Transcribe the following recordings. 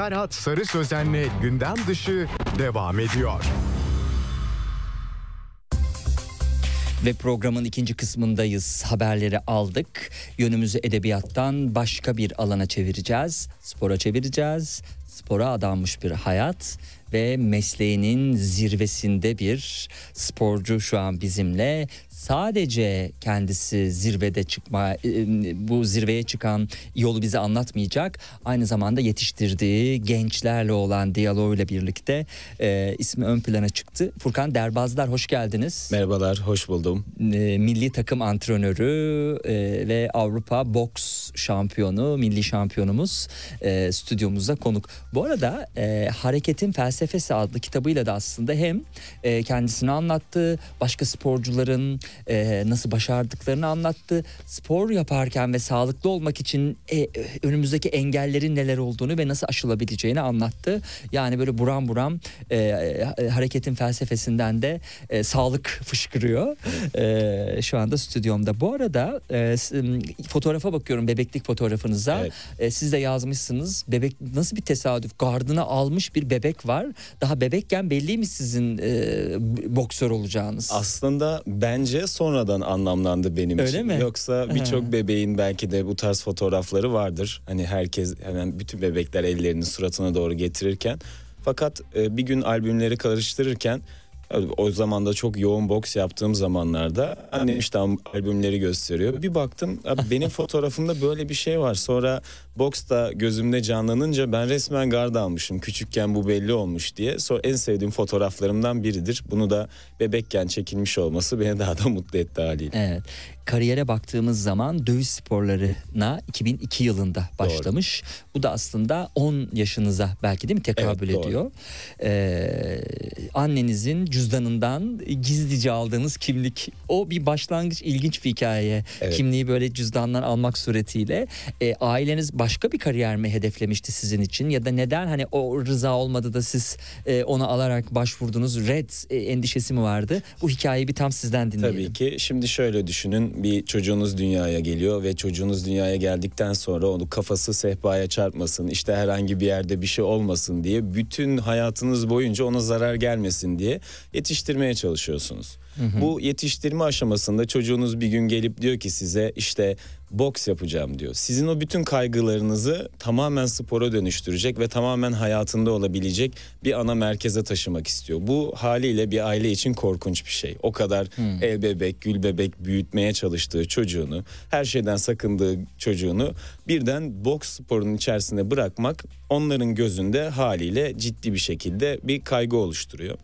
Serhat Sarı Sözen'le gündem dışı devam ediyor. Ve programın ikinci kısmındayız. Haberleri aldık. Yönümüzü edebiyattan başka bir alana çevireceğiz. Spora çevireceğiz. Spora adanmış bir hayat ve mesleğinin zirvesinde bir sporcu şu an bizimle sadece kendisi zirvede çıkma e, bu zirveye çıkan yolu bize anlatmayacak. Aynı zamanda yetiştirdiği gençlerle olan diyaloğuyla birlikte e, ismi ön plana çıktı. Furkan Derbazlar hoş geldiniz. Merhabalar, hoş buldum. E, milli takım antrenörü e, ve Avrupa boks şampiyonu, milli şampiyonumuz e, stüdyomuzda konuk. Bu arada e, Hareketin Felsefesi adlı kitabıyla da aslında hem e, kendisini anlattı, başka sporcuların e, nasıl başardıklarını anlattı. Spor yaparken ve sağlıklı olmak için e, önümüzdeki engellerin neler olduğunu ve nasıl aşılabileceğini anlattı. Yani böyle buram buram e, e, Hareketin Felsefesinden de e, sağlık fışkırıyor. E, şu anda stüdyomda. Bu arada e, fotoğrafa bakıyorum bebeklik fotoğrafınıza. Evet. E, siz de yazmışsınız. Bebek nasıl bir tesadüf? Gardına almış bir bebek var. Daha bebekken belli mi sizin e, boksör olacağınız? Aslında bence sonradan anlamlandı benim Öyle için. mi? Yoksa birçok bebeğin belki de bu tarz fotoğrafları vardır. Hani herkes hemen bütün bebekler ellerini suratına doğru getirirken. Fakat e, bir gün albümleri karıştırırken o zaman da çok yoğun boks yaptığım zamanlarda annem işte albümleri gösteriyor. Bir baktım benim fotoğrafımda böyle bir şey var. Sonra boks da gözümde canlanınca ben resmen gard almışım. Küçükken bu belli olmuş diye. Sonra en sevdiğim fotoğraflarımdan biridir. Bunu da bebekken çekilmiş olması beni daha da mutlu etti haliyle. Evet. Kariyere baktığımız zaman dövüş sporlarına 2002 yılında başlamış. Bu da aslında 10 yaşınıza belki değil mi tekabül Evet, doğru. ediyor. Ee, annenizin cüzdanından gizlice aldığınız kimlik. O bir başlangıç ilginç bir hikaye. Evet. Kimliği böyle cüzdandan almak suretiyle. Ee, aileniz başka bir kariyer mi hedeflemişti sizin için? Ya da neden hani o rıza olmadı da siz e, onu alarak başvurdunuz? Red e, endişesi mi vardı? Bu hikayeyi bir tam sizden dinleyelim. Tabii ki. Şimdi şöyle düşünün. Bir çocuğunuz dünyaya geliyor ve çocuğunuz dünyaya geldikten sonra onu kafası sehpaya çarpmasın, işte herhangi bir yerde bir şey olmasın diye bütün hayatınız boyunca ona zarar gelmesin diye yetiştirmeye çalışıyorsunuz. Bu yetiştirme aşamasında çocuğunuz bir gün gelip diyor ki size işte boks yapacağım diyor. Sizin o bütün kaygılarınızı tamamen spora dönüştürecek ve tamamen hayatında olabilecek bir ana merkeze taşımak istiyor. Bu haliyle bir aile için korkunç bir şey. O kadar el bebek, gül bebek büyütmeye çalıştığı çocuğunu, her şeyden sakındığı çocuğunu birden boks sporunun içerisine bırakmak onların gözünde haliyle ciddi bir şekilde bir kaygı oluşturuyor.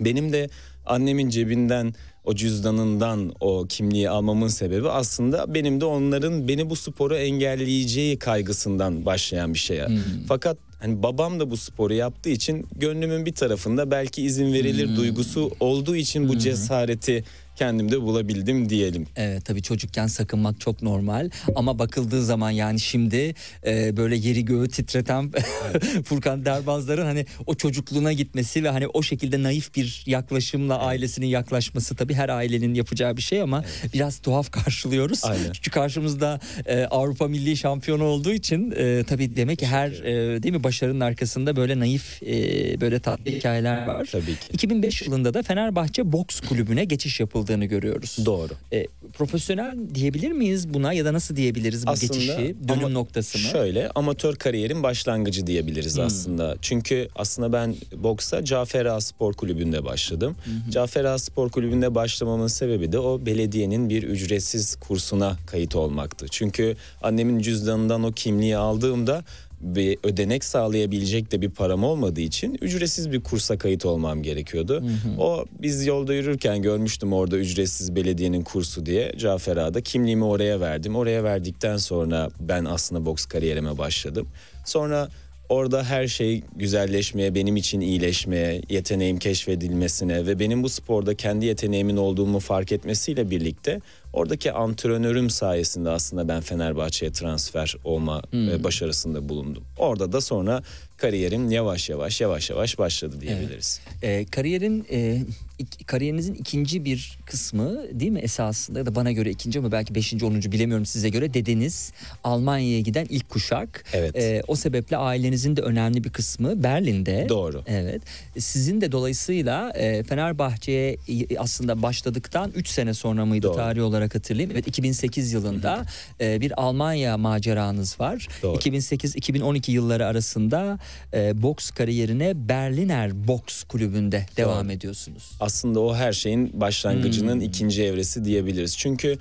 Benim de annemin cebinden o cüzdanından o kimliği almamın sebebi aslında benim de onların beni bu sporu engelleyeceği kaygısından başlayan bir şey. Fakat hani babam da bu sporu yaptığı için gönlümün bir tarafında belki izin verilir duygusu olduğu için bu cesareti kendimde bulabildim diyelim. Evet tabii çocukken sakınmak çok normal ama bakıldığı zaman yani şimdi e, böyle yeri göğü titreten Furkan Derbazların hani o çocukluğuna gitmesi ve hani o şekilde naif bir yaklaşımla ailesinin yaklaşması tabii her ailenin yapacağı bir şey ama biraz tuhaf karşılıyoruz. Aynen. Çünkü karşımızda e, Avrupa Milli Şampiyonu olduğu için e, tabii demek ki her e, değil mi başarının arkasında böyle naif e, böyle tatlı hikayeler var. Tabii ki. 2005 yılında da Fenerbahçe Boks Kulübü'ne geçiş yapıldığını görüyoruz. Doğru. E, profesyonel diyebilir miyiz buna ya da nasıl diyebiliriz bu Aslında geçişi, dönüm ama noktası mı? Şöyle amatör kariyerin başlangıcı diyebiliriz aslında. Çünkü aslında ben boksa Cafer Ağa Spor Kulübü'nde başladım. Cafer Ağa Spor Kulübü'nde başlamamın sebebi de o belediyenin bir ücretsiz kursuna kayıt olmaktı. Çünkü annemin cüzdanından o kimliği aldığımda bir ödenek sağlayabilecek de bir param olmadığı için ücretsiz bir kursa kayıt olmam gerekiyordu. O biz yolda yürürken görmüştüm orada ücretsiz belediyenin kursu diye Cafer Ağa'da kimliğimi oraya verdim. Oraya verdikten sonra ben aslında boks kariyerime başladım. Sonra orada her şey güzelleşmeye, benim için iyileşmeye, yeteneğim keşfedilmesine ve benim bu sporda kendi yeteneğimin olduğumu fark etmesiyle birlikte oradaki antrenörüm sayesinde aslında ben Fenerbahçe'ye transfer olma e, başarısında bulundum. Orada da sonra kariyerim yavaş yavaş yavaş yavaş başladı diyebiliriz. E, kariyerin e, ik- kariyerinizin ikinci bir kısmı değil mi esasında ya da bana göre ikinci ama belki beşinci onuncu bilemiyorum size göre dedeniz Almanya'ya giden ilk kuşak. Evet. E, o sebeple ailenizin de önemli bir kısmı Berlin'de. Doğru. Evet. Sizin de dolayısıyla e, Fenerbahçe'ye e, aslında başladıktan 3 sene sonra mıydı Doğru. tarih olarak hatırlayayım. Evet 2008 yılında e, bir Almanya maceranız var. Doğru. 2008-2012 yılları arasında e, boks kariyerine Berliner Boks Kulübü'nde devam ediyorsunuz. aslında o her şeyin başlangıcının Hmm. ikinci evresi diyebiliriz. Çünkü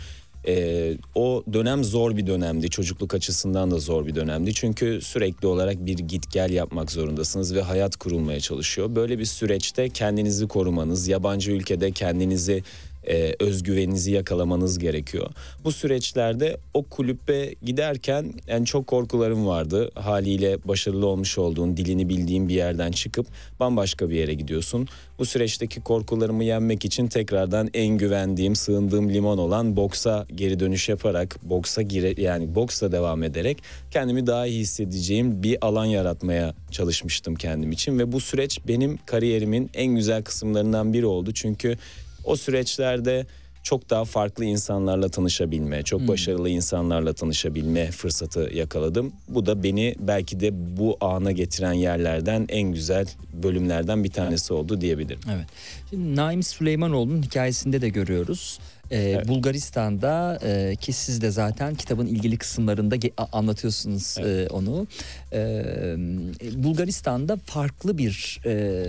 e, o dönem zor bir dönemdi. Çocukluk açısından da zor bir dönemdi. Çünkü sürekli olarak bir git gel yapmak zorundasınız ve hayat kurulmaya çalışıyor. Böyle bir süreçte kendinizi korumanız, yabancı ülkede kendinizi e, özgüveninizi yakalamanız gerekiyor. Bu süreçlerde o kulübe giderken yani çok korkularım vardı. Haliyle başarılı olmuş olduğun, dilini bildiğin bir yerden çıkıp bambaşka bir yere gidiyorsun. Bu süreçteki korkularımı yenmek için tekrardan en güvendiğim, sığındığım liman olan boksa geri dönüş yaparak, boksa gire yani boksa devam ederek kendimi daha iyi hissedeceğim bir alan yaratmaya çalışmıştım kendim için ve bu süreç benim kariyerimin en güzel kısımlarından biri oldu. Çünkü o süreçlerde çok daha farklı insanlarla tanışabilme, çok başarılı insanlarla tanışabilme fırsatı yakaladım. Bu da beni belki de bu ana getiren yerlerden en güzel bölümlerden bir tanesi oldu diyebilirim. Evet. Şimdi Naim Süleymanoğlu'nun hikayesinde de görüyoruz. Ee, Bulgaristan'da e, ki siz de zaten kitabın ilgili kısımlarında ge- a- anlatıyorsunuz e, onu. Ee, Bulgaristan'da farklı bir e,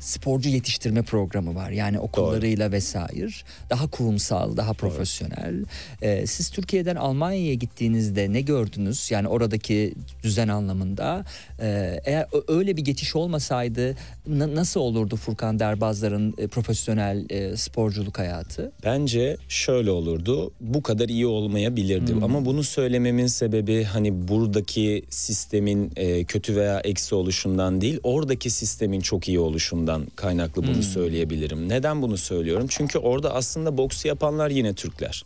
sporcu yetiştirme programı var. Yani okullarıyla vesaire. Daha kurumsal, daha profesyonel. Ee, siz Türkiye'den Almanya'ya gittiğinizde ne gördünüz? Yani oradaki düzen anlamında. Ee, eğer öyle bir geçiş olmasaydı na- nasıl olurdu Furkan Derbazlar'ın e, profesyonel e, sporculuk hayatı? Bence şöyle olurdu. Bu kadar iyi olmayabilirdi. Ama bunu söylememin sebebi hani buradaki sistemin e, kötü veya eksi oluşundan değil, oradaki sistemin çok iyi oluşundan kaynaklı bunu söyleyebilirim. Neden bunu söylüyorum? Çünkü orada aslında boksu yapanlar yine Türkler.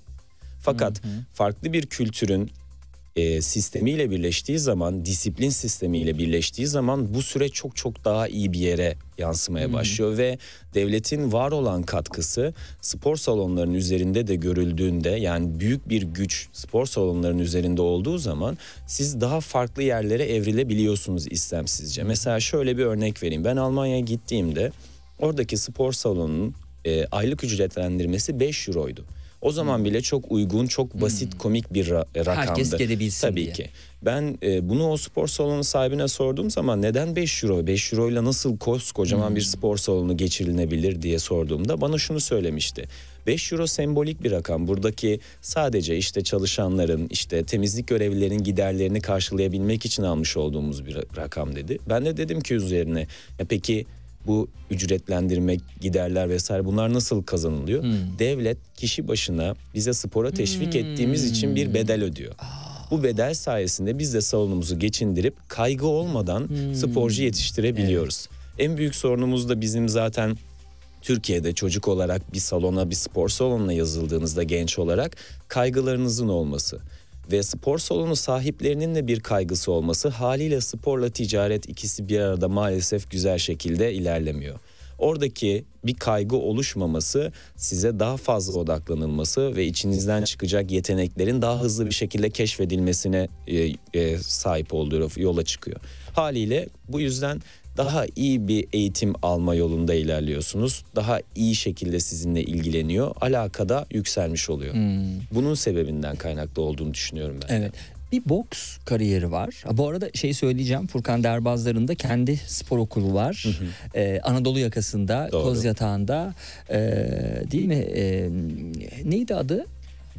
Fakat farklı bir kültürün e, sistemiyle birleştiği zaman, disiplin sistemiyle birleştiği zaman bu süreç çok çok daha iyi bir yere yansımaya başlıyor ve devletin var olan katkısı spor salonlarının üzerinde de görüldüğünde yani büyük bir güç spor salonlarının üzerinde olduğu zaman siz daha farklı yerlere evrilebiliyorsunuz istemsizce. Mesela şöyle bir örnek vereyim. Ben Almanya'ya gittiğimde oradaki spor salonunun e, aylık ücretlendirmesi 5 euroydu. O zaman bile çok uygun, çok basit, komik bir ra- rakamdı. Herkes gelebilsin Tabii diye. ki. Ben e, bunu o spor salonu sahibine sorduğum zaman neden 5 euro, 5 euro ile nasıl koskocaman bir spor salonu geçirilebilir diye sorduğumda bana şunu söylemişti. 5 euro sembolik bir rakam. Buradaki sadece işte çalışanların, işte temizlik görevlilerinin giderlerini karşılayabilmek için almış olduğumuz bir ra- rakam dedi. Ben de dedim ki üzerine ya peki bu ücretlendirmek, giderler vesaire bunlar nasıl kazanılıyor? Devlet kişi başına bize spora teşvik ettiğimiz için bir bedel ödüyor. Bu bedel sayesinde biz de salonumuzu geçindirip kaygı olmadan sporcu yetiştirebiliyoruz. En büyük sorunumuz da bizim zaten Türkiye'de çocuk olarak bir salona, bir spor salonuna yazıldığınızda genç olarak kaygılarınızın olması ve spor salonu sahiplerinin de bir kaygısı olması haliyle sporla ticaret ikisi bir arada maalesef güzel şekilde ilerlemiyor. Oradaki bir kaygı oluşmaması size daha fazla odaklanılması ve içinizden çıkacak yeteneklerin daha hızlı bir şekilde keşfedilmesine e, e, sahip olduğu yola çıkıyor. Haliyle bu yüzden daha iyi bir eğitim alma yolunda ilerliyorsunuz. Daha iyi şekilde sizinle ilgileniyor. Alakada yükselmiş oluyor. Bunun sebebinden kaynaklı olduğunu düşünüyorum ben. Evet. Bir boks kariyeri var. Bu arada şey söyleyeceğim. Furkan Derbazlar'ın da kendi spor okulu var. Ee, Anadolu yakasında, Doğru. Koz Yatağı'nda ee, değil mi? Ee, neydi adı?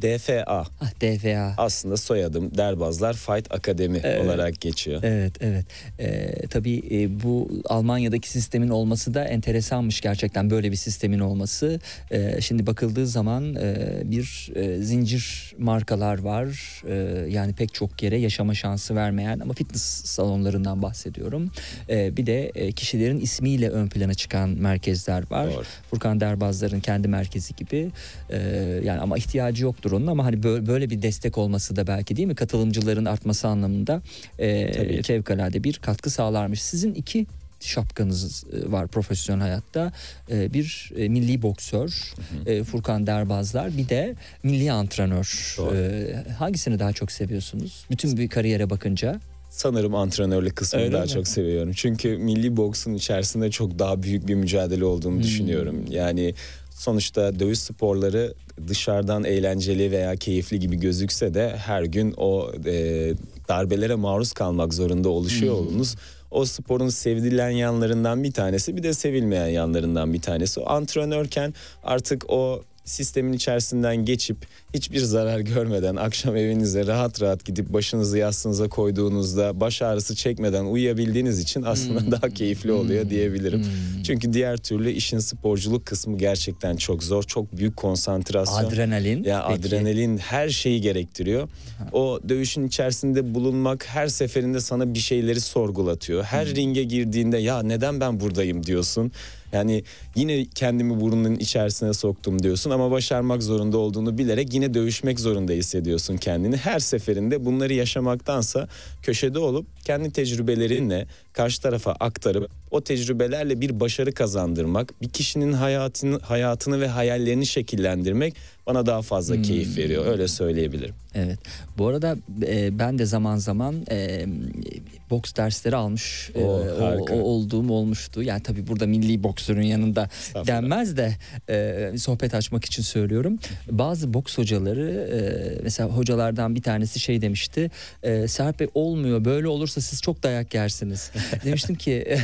DFA Ah, DFA. aslında soyadım Derbazlar Fight Akademi olarak geçiyor. Evet evet Ee, tabii e, bu Almanya'daki sistemin olması da enteresanmış gerçekten böyle bir sistemin olması. Ee, şimdi bakıldığı zaman e, bir e, zincir markalar var Ee, yani pek çok yere yaşama şansı vermeyen ama fitness salonlarından bahsediyorum. Ee, bir de e, kişilerin ismiyle ön plana çıkan merkezler var. Doğru. Furkan Derbazlar'ın kendi merkezi gibi Ee, yani ama ihtiyacı yoktur onun ama hani böyle, bir destek olması da belki değil mi katılımcıların artması anlamında e, fevkalade bir katkı sağlarmış. Sizin iki şapkanız var profesyonel hayatta. Bir milli boksör e, Furkan Derbazlar bir de milli antrenör. Doğru. Hangisini daha çok seviyorsunuz? Bütün bir kariyere bakınca. Sanırım antrenörlük kısmını Öyle daha mi? çok seviyorum. Çünkü milli boksun içerisinde çok daha büyük bir mücadele Hmm. olduğunu düşünüyorum. Yani sonuçta dövüş sporları dışarıdan eğlenceli veya keyifli gibi gözükse de her gün o e, darbelere maruz kalmak zorunda oluşuyor Hmm. olunuz. O sporun sevilen yanlarından bir tanesi bir de sevilmeyen yanlarından bir tanesi. O antrenörken artık o sistemin içerisinden geçip hiçbir zarar görmeden akşam evinize rahat rahat gidip başınızı yastığınıza koyduğunuzda baş ağrısı çekmeden uyuyabildiğiniz için aslında Hmm. daha keyifli oluyor diyebilirim. Hmm. Çünkü diğer türlü işin sporculuk kısmı gerçekten çok zor. Çok büyük konsantrasyon. Adrenalin. Ya peki. adrenalin her şeyi gerektiriyor. O dövüşün içerisinde bulunmak her seferinde sana bir şeyleri sorgulatıyor. Her Hmm. ringe girdiğinde ya neden ben buradayım diyorsun. Yani yine kendimi burnunun içerisine soktum diyorsun ama başarmak zorunda olduğunu bilerek yine dövüşmek zorunda hissediyorsun kendini. Her seferinde bunları yaşamaktansa köşede olup kendi tecrübelerinle karşı tarafa aktarıp o tecrübelerle bir başarı kazandırmak, bir kişinin hayatını hayatını ve hayallerini şekillendirmek bana daha fazla keyif veriyor. Öyle söyleyebilirim. Evet. Bu arada e, ben de zaman zaman e, boks dersleri almış e, o- harika. o- olduğum olmuştu. Yani tabii burada milli boksörün yanında denmez de e, sohbet açmak için söylüyorum. Bazı boks hocaları e, mesela hocalardan bir tanesi şey demişti. E, Bey olmuyor böyle olursa siz çok dayak yersiniz. Demiştim ki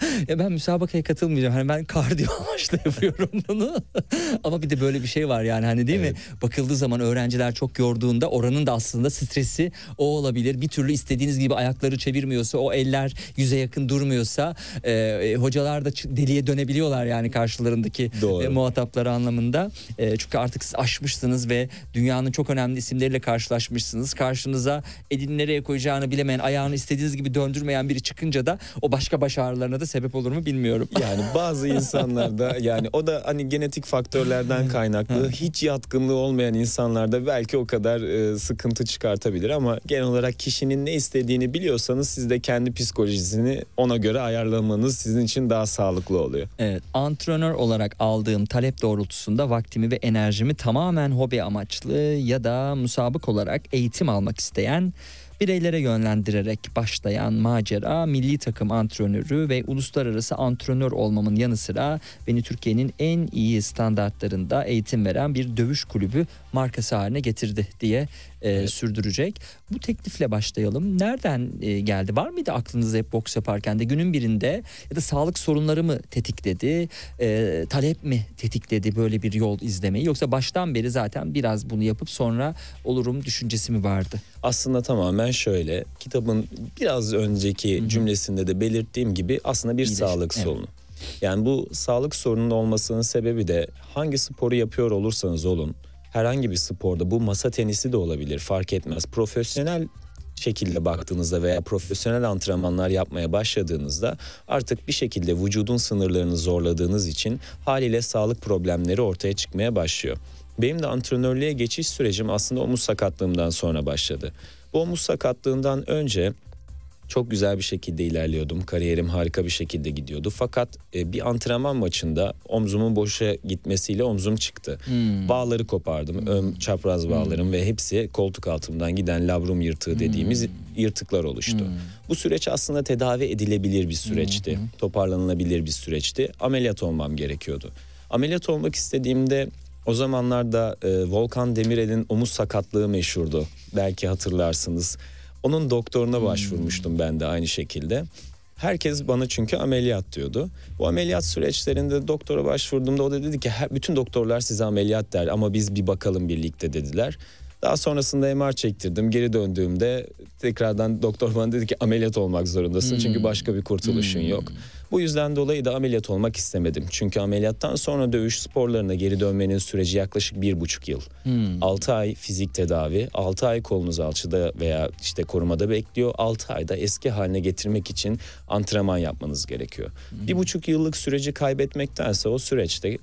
ya ben müsabakaya katılmayacağım. Hani ben kardiyo amaçlı yapıyorum bunu. Ama bir de böyle bir şey var yani hani değil mi? Bakıldığı zaman öğrenciler çok yorduğunda oranın da aslında stresi o olabilir. Bir türlü istediğiniz gibi ayakları çevirmiyorsa o eller yüze yakın durmuyorsa e, e, hocalar da deliye dönebiliyorlar yani karşılarındaki Doğru. e, muhatapları anlamında. E, çünkü artık siz aşmışsınız ve dünyanın çok önemli isimleriyle karşılaşmışsınız. Karşınıza elini nereye koyacağını bilemeyen, ayağını istediğiniz gibi döndürmeyen biri çıkınca da o başka baş ağrılarına da sebep olur mu bilmiyorum. Yani bazı insanlarda yani o da hani genetik faktörlerden kaynaklı hiç yatkınlığı olmayan insanlarda belki o kadar e, sıkıntı çıkartabilir ama genel olarak kişinin ne istediğini biliyorsanız siz de kendi psikolojisini ona göre ayarlamanız sizin için daha sağlıklı oluyor. Evet, antrenör olarak aldığım talep doğrultusunda vaktimi ve enerjimi tamamen hobi amaçlı ya da musabık olarak eğitim almak isteyen bireylere yönlendirerek başlayan macera milli takım antrenörü ve uluslararası antrenör olmamın yanı sıra beni Türkiye'nin en iyi standartlarında eğitim veren bir dövüş kulübü markası haline getirdi diye e, sürdürecek. Bu teklifle başlayalım. Nereden e, geldi? Var mıydı aklınızda hep boks yaparken de günün birinde ya da sağlık sorunları mı tetikledi? E, talep mi tetikledi böyle bir yol izlemeyi? Yoksa baştan beri zaten biraz bunu yapıp sonra olurum düşüncesi mi vardı? Aslında tamamen şöyle kitabın biraz önceki cümlesinde de belirttiğim gibi aslında bir İyileşme, sağlık evet. sorunu. Yani bu sağlık sorunun olmasının sebebi de hangi sporu yapıyor olursanız olun herhangi bir sporda bu masa tenisi de olabilir fark etmez. Profesyonel şekilde baktığınızda veya profesyonel antrenmanlar yapmaya başladığınızda artık bir şekilde vücudun sınırlarını zorladığınız için haliyle sağlık problemleri ortaya çıkmaya başlıyor. Benim de antrenörlüğe geçiş sürecim aslında omuz sakatlığımdan sonra başladı. Bu omuz sakatlığından önce çok güzel bir şekilde ilerliyordum. Kariyerim harika bir şekilde gidiyordu. Fakat e, bir antrenman maçında omzumun boşa gitmesiyle omzum çıktı. Bağları kopardım. Ön çapraz bağlarım ve hepsi koltuk altımdan giden labrum yırtığı dediğimiz yırtıklar oluştu. Bu süreç aslında tedavi edilebilir bir süreçti. Toparlanılabilir bir süreçti. Ameliyat olmam gerekiyordu. Ameliyat olmak istediğimde o zamanlarda e, Volkan Demirel'in omuz sakatlığı meşhurdu. Belki hatırlarsınız. Onun doktoruna başvurmuştum ben de aynı şekilde. Herkes bana çünkü ameliyat diyordu. Bu ameliyat süreçlerinde doktora başvurduğumda o da dedi ki "Her- bütün doktorlar size ameliyat der ama biz bir bakalım birlikte dediler. Daha sonrasında MR çektirdim. Geri döndüğümde tekrardan doktor bana dedi ki ameliyat olmak zorundasın. Çünkü başka bir kurtuluşun yok. Bu yüzden dolayı da ameliyat olmak istemedim. Çünkü ameliyattan sonra dövüş sporlarına geri dönmenin süreci yaklaşık bir buçuk yıl. 6 ay fizik tedavi, 6 ay kolunuz alçıda veya işte korumada bekliyor. 6 ayda eski haline getirmek için antrenman yapmanız gerekiyor. Bir buçuk yıllık süreci kaybetmektense o süreçte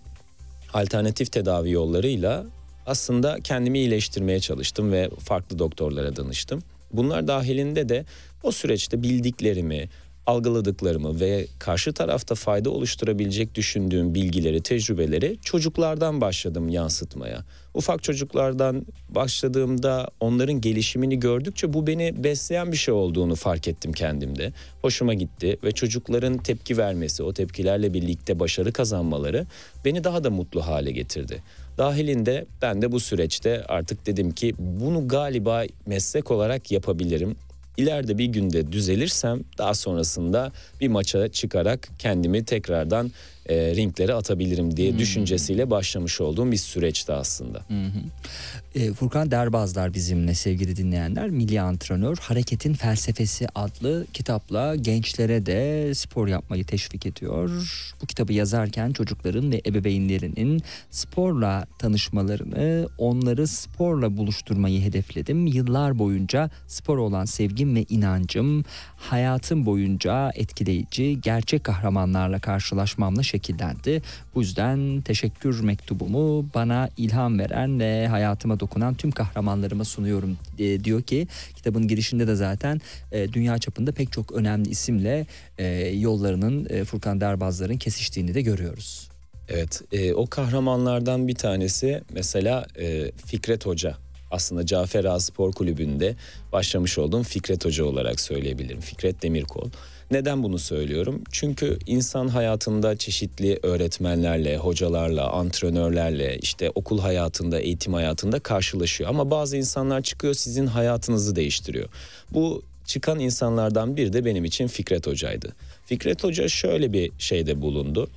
alternatif tedavi yollarıyla aslında kendimi iyileştirmeye çalıştım ve farklı doktorlara danıştım. Bunlar dahilinde de o süreçte bildiklerimi, algıladıklarımı ve karşı tarafta fayda oluşturabilecek düşündüğüm bilgileri, tecrübeleri çocuklardan başladım yansıtmaya. Ufak çocuklardan başladığımda onların gelişimini gördükçe bu beni besleyen bir şey olduğunu fark ettim kendimde. Hoşuma gitti ve çocukların tepki vermesi, o tepkilerle birlikte başarı kazanmaları beni daha da mutlu hale getirdi. Dahilinde ben de bu süreçte artık dedim ki bunu galiba meslek olarak yapabilirim. ileride bir günde düzelirsem daha sonrasında bir maça çıkarak kendimi tekrardan e, ringlere atabilirim diye Hmm. düşüncesiyle başlamış olduğum bir süreçti aslında. E, Furkan Derbazlar bizimle sevgili dinleyenler. Milli Antrenör Hareketin Felsefesi adlı kitapla gençlere de spor yapmayı teşvik ediyor. Bu kitabı yazarken çocukların ve ebeveynlerinin sporla tanışmalarını, onları sporla buluşturmayı hedefledim. Yıllar boyunca spor olan sevgim ve inancım hayatım boyunca etkileyici gerçek kahramanlarla karşılaşmamla şekillendi. Bu yüzden teşekkür mektubumu bana ilham veren ve hayatıma dokunan tüm kahramanlarıma sunuyorum e, diyor ki kitabın girişinde de zaten e, dünya çapında pek çok önemli isimle e, yollarının Furkan Derbazlar'ın kesiştiğini de görüyoruz. Evet, e, o kahramanlardan bir tanesi mesela e, Fikret Hoca. Aslında Cafer Ağa Spor Kulübü'nde başlamış olduğum Fikret Hoca olarak söyleyebilirim. Fikret Demirkol. Neden bunu söylüyorum? Çünkü insan hayatında çeşitli öğretmenlerle, hocalarla, antrenörlerle, işte okul hayatında, eğitim hayatında karşılaşıyor. Ama bazı insanlar çıkıyor sizin hayatınızı değiştiriyor. Bu çıkan insanlardan biri de benim için Fikret Hoca'ydı. Fikret Hoca şöyle bir şeyde bulundu.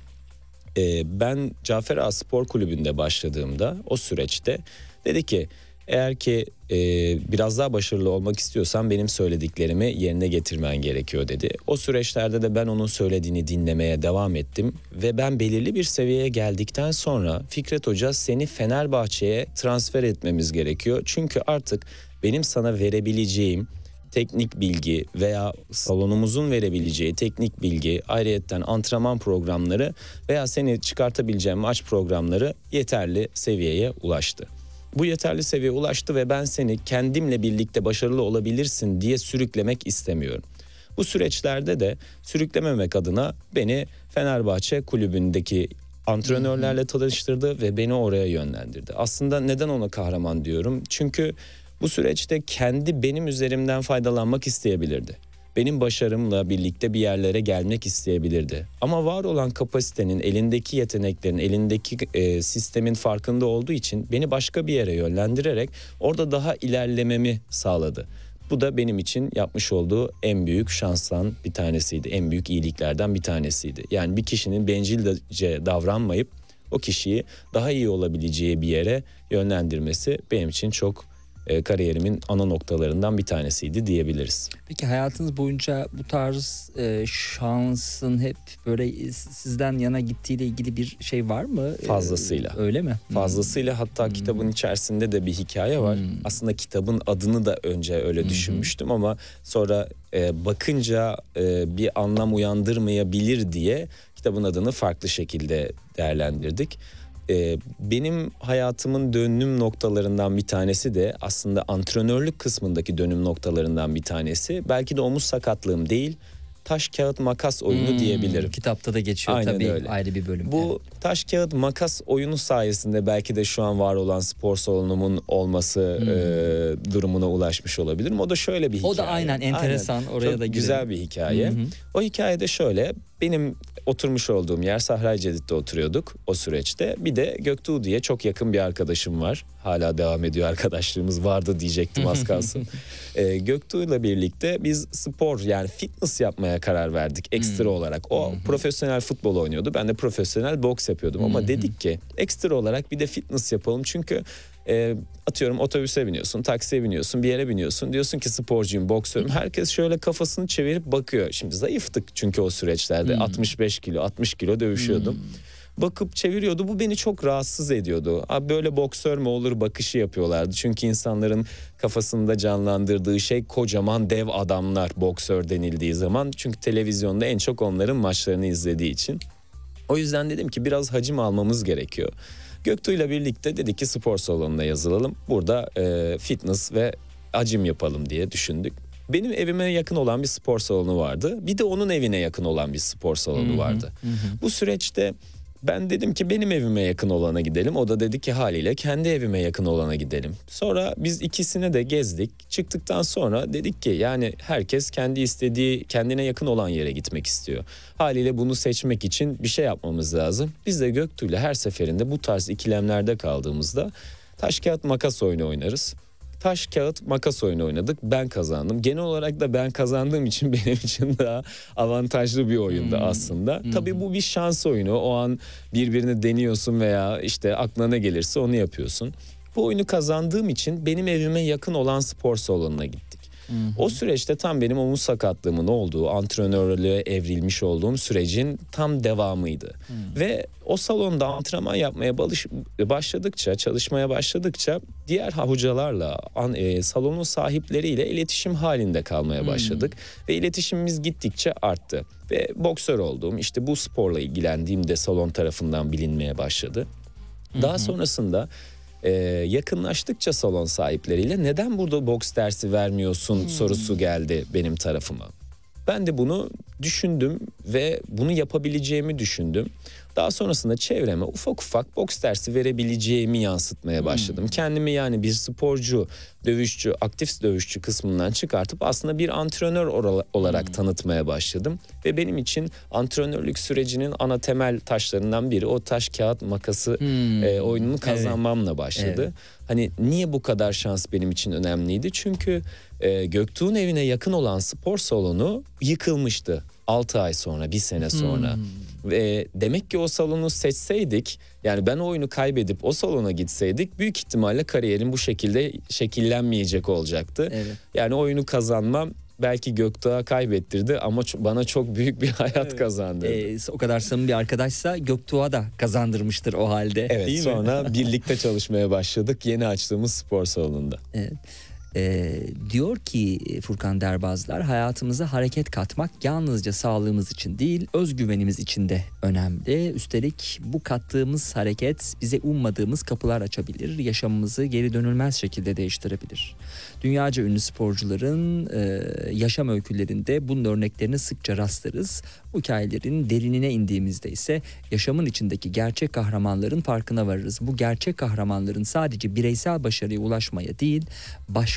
Ee, ben Cafer Ağa Spor Kulübü'nde başladığımda o süreçte dedi ki eğer ki e, biraz daha başarılı olmak istiyorsan benim söylediklerimi yerine getirmen gerekiyor dedi. O süreçlerde de ben onun söylediğini dinlemeye devam ettim ve ben belirli bir seviyeye geldikten sonra Fikret Hoca seni Fenerbahçe'ye transfer etmemiz gerekiyor. Çünkü artık benim sana verebileceğim teknik bilgi veya salonumuzun verebileceği teknik bilgi, ayrıyetten antrenman programları veya seni çıkartabileceğim maç programları yeterli seviyeye ulaştı. Bu yeterli seviyeye ulaştı ve ben seni kendimle birlikte başarılı olabilirsin diye sürüklemek istemiyorum. Bu süreçlerde de sürüklememek adına beni Fenerbahçe kulübündeki antrenörlerle tanıştırdı ve beni oraya yönlendirdi. Aslında neden ona kahraman diyorum? Çünkü bu süreçte kendi benim üzerimden faydalanmak isteyebilirdi. Benim başarımla birlikte bir yerlere gelmek isteyebilirdi. Ama var olan kapasitenin, elindeki yeteneklerin, elindeki e, sistemin farkında olduğu için beni başka bir yere yönlendirerek orada daha ilerlememi sağladı. Bu da benim için yapmış olduğu en büyük şanstan bir tanesiydi. En büyük iyiliklerden bir tanesiydi. Yani bir kişinin bencilce davranmayıp o kişiyi daha iyi olabileceği bir yere yönlendirmesi benim için çok e, kariyerimin ana noktalarından bir tanesiydi diyebiliriz. Peki hayatınız boyunca bu tarz e, şansın hep böyle sizden yana gittiğiyle ilgili bir şey var mı? E, Fazlasıyla. öyle mi? Hmm. Fazlasıyla hatta kitabın içerisinde de bir hikaye var. Hmm. Aslında kitabın adını da önce öyle düşünmüştüm ama sonra e, bakınca e, bir anlam uyandırmayabilir diye kitabın adını farklı şekilde değerlendirdik. E, benim hayatımın dönüm noktalarından bir tanesi de aslında antrenörlük kısmındaki dönüm noktalarından bir tanesi. Belki de omuz sakatlığım değil, taş kağıt makas oyunu Hmm, diyebilirim. Kitapta da geçiyor Aynen tabii öyle. ayrı bir bölüm. Bu taş kağıt makas oyunu sayesinde belki de şu an var olan spor salonumun olması e, durumuna ulaşmış olabilirim. O da şöyle bir hikaye. Hmm. O da aynen enteresan. Oraya Çok da güzel bir hikaye. Hı. O hikayede şöyle benim oturmuş olduğum yer Sahra Cedid'de oturuyorduk o süreçte. Bir de Göktuğ diye çok yakın bir arkadaşım var. Hala devam ediyor arkadaşlığımız vardı diyecektim az kalsın. ee, Göktuğ'la birlikte biz spor yani fitness yapmaya karar verdik ekstra olarak. O profesyonel futbol oynuyordu. Ben de profesyonel boks yapıyordum ama dedik ki ekstra olarak bir de fitness yapalım. Çünkü e, atıyorum otobüse biniyorsun, taksiye biniyorsun, bir yere biniyorsun. Diyorsun ki sporcuyum, boksörüm. Herkes şöyle kafasını çevirip bakıyor. Şimdi zayıftık çünkü o süreçlerde 65 kilo, 60 kilo dövüşüyordum. Bakıp çeviriyordu. Bu beni çok rahatsız ediyordu. Abi böyle boksör mü olur bakışı yapıyorlardı. Çünkü insanların kafasında canlandırdığı şey kocaman dev adamlar boksör denildiği zaman. Çünkü televizyonda en çok onların maçlarını izlediği için. O yüzden dedim ki biraz hacim almamız gerekiyor. Göktuğ'yla birlikte dedik ki spor salonuna yazılalım. Burada e, fitness ve hacim yapalım diye düşündük. Benim evime yakın olan bir spor salonu vardı. Bir de onun evine yakın olan bir spor salonu vardı. Bu süreçte ben dedim ki benim evime yakın olana gidelim. O da dedi ki haliyle kendi evime yakın olana gidelim. Sonra biz ikisini de gezdik. Çıktıktan sonra dedik ki yani herkes kendi istediği kendine yakın olan yere gitmek istiyor. Haliyle bunu seçmek için bir şey yapmamız lazım. Biz de Göktuğ'la her seferinde bu tarz ikilemlerde kaldığımızda taş kağıt makas oyunu oynarız. Taş kağıt makas oyunu oynadık. Ben kazandım. Genel olarak da ben kazandığım için benim için daha avantajlı bir oyundu Hmm. aslında. Tabii bu bir şans oyunu. O an birbirini deniyorsun veya işte aklına ne gelirse onu yapıyorsun. Bu oyunu kazandığım için benim evime yakın olan spor salonuna gittik. O süreçte tam benim omuz sakatlığımın olduğu, antrenörlüğe evrilmiş olduğum sürecin tam devamıydı. Ve o salonda antrenman yapmaya başladıkça, çalışmaya başladıkça diğer hocalarla, an- e, salonun sahipleriyle iletişim halinde kalmaya başladık. Ve iletişimimiz gittikçe arttı. Ve boksör olduğum, işte bu sporla ilgilendiğim de salon tarafından bilinmeye başladı. Daha sonrasında e, yakınlaştıkça salon sahipleriyle neden burada boks dersi vermiyorsun sorusu geldi benim tarafıma. Ben de bunu düşündüm ve bunu yapabileceğimi düşündüm. Daha sonrasında çevreme ufak ufak boks dersi verebileceğimi yansıtmaya başladım. Kendimi yani bir sporcu, dövüşçü, aktif dövüşçü kısmından çıkartıp aslında bir antrenör olarak tanıtmaya başladım. Ve benim için antrenörlük sürecinin ana temel taşlarından biri o taş kağıt makası e, oyununu kazanmamla başladı. Evet. Hani niye bu kadar şans benim için önemliydi? Çünkü e, Göktuğ'un evine yakın olan spor salonu yıkılmıştı 6 ay sonra, bir sene sonra. Ve demek ki o salonu seçseydik, yani ben o oyunu kaybedip o salona gitseydik büyük ihtimalle kariyerim bu şekilde şekillenmeyecek olacaktı. Evet. Yani oyunu kazanmam belki Göktuğ'a kaybettirdi ama bana çok büyük bir hayat kazandırdı. Ee, o kadar samimi bir arkadaşsa Göktuğ'a da kazandırmıştır o halde. Evet değil mi? sonra birlikte çalışmaya başladık yeni açtığımız spor salonunda. Evet. Ee, diyor ki Furkan Derbazlar hayatımıza hareket katmak yalnızca sağlığımız için değil özgüvenimiz için de önemli. Üstelik bu kattığımız hareket bize ummadığımız kapılar açabilir. Yaşamımızı geri dönülmez şekilde değiştirebilir. Dünyaca ünlü sporcuların e, yaşam öykülerinde bunun örneklerine sıkça rastlarız. Bu hikayelerin derinine indiğimizde ise yaşamın içindeki gerçek kahramanların farkına varırız. Bu gerçek kahramanların sadece bireysel başarıya ulaşmaya değil,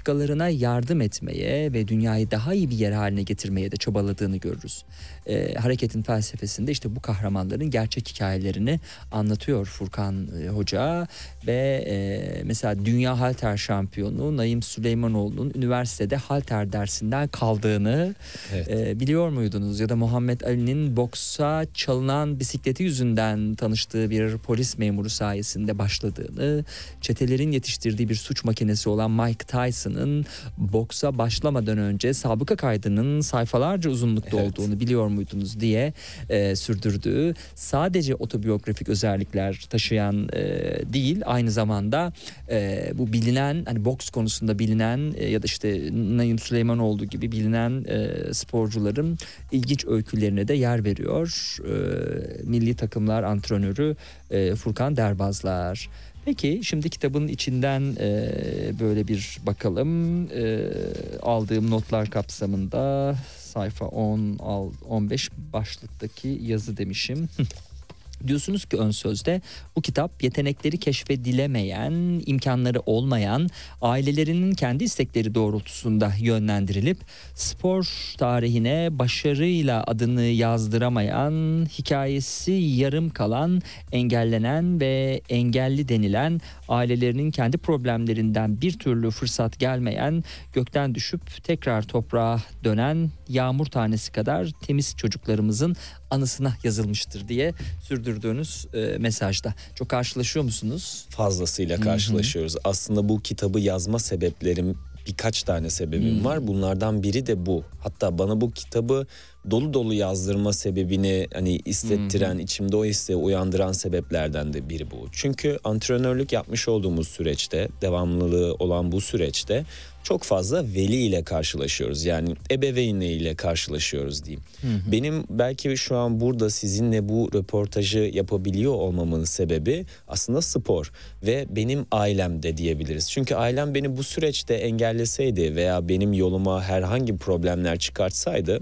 başkalarına yardım etmeye ve dünyayı daha iyi bir yer haline getirmeye de çabaladığını görürüz. Ee, hareketin felsefesinde işte bu kahramanların gerçek hikayelerini anlatıyor Furkan e, Hoca ve e, mesela dünya halter şampiyonu Naim Süleymanoğlu'nun üniversitede halter dersinden kaldığını Evet. e, biliyor muydunuz? Ya da Muhammed Ali'nin boksa çalınan bisikleti yüzünden tanıştığı bir polis memuru sayesinde başladığını, çetelerin yetiştirdiği bir suç makinesi olan Mike Tyson'ın boksa başlamadan önce sabıka kaydının sayfalarca uzunlukta Evet. olduğunu biliyor muydunuz diye e, sürdürdüğü sadece otobiyografik özellikler taşıyan e, değil aynı zamanda e, bu bilinen hani boks konusunda bilinen e, ya da işte Naim Süleymanoğlu gibi bilinen e, sporcuların ilginç öykülerine de yer veriyor. E, milli takımlar antrenörü e, Furkan Derbazlar. Peki şimdi kitabın içinden e, böyle bir bakalım. E, aldığım notlar kapsamında sayfa 10 al 15 başlıktaki yazı demişim. Diyorsunuz ki ön sözde bu kitap yetenekleri keşfedilemeyen, imkanları olmayan, ailelerinin kendi istekleri doğrultusunda yönlendirilip spor tarihine başarıyla adını yazdıramayan, hikayesi yarım kalan, engellenen ve engelli denilen ailelerinin kendi problemlerinden bir türlü fırsat gelmeyen, gökten düşüp tekrar toprağa dönen yağmur tanesi kadar temiz çocuklarımızın anısına yazılmıştır diye sürdürdüğünüz e, mesajda. Çok karşılaşıyor musunuz? fazlasıyla karşılaşıyoruz. Aslında bu kitabı yazma sebeplerim birkaç tane sebebim var. Bunlardan biri de bu. Hatta bana bu kitabı dolu dolu yazdırma sebebini hani istettiren, içimde o isteği uyandıran sebeplerden de biri bu. Çünkü antrenörlük yapmış olduğumuz süreçte, devamlılığı olan bu süreçte çok fazla veli ile karşılaşıyoruz. Yani ebeveynle ile karşılaşıyoruz diyeyim. Benim belki şu an burada sizinle bu röportajı yapabiliyor olmamın sebebi aslında spor ve benim ailem de diyebiliriz. Çünkü ailem beni bu süreçte engelleseydi veya benim yoluma herhangi problemler çıkartsaydı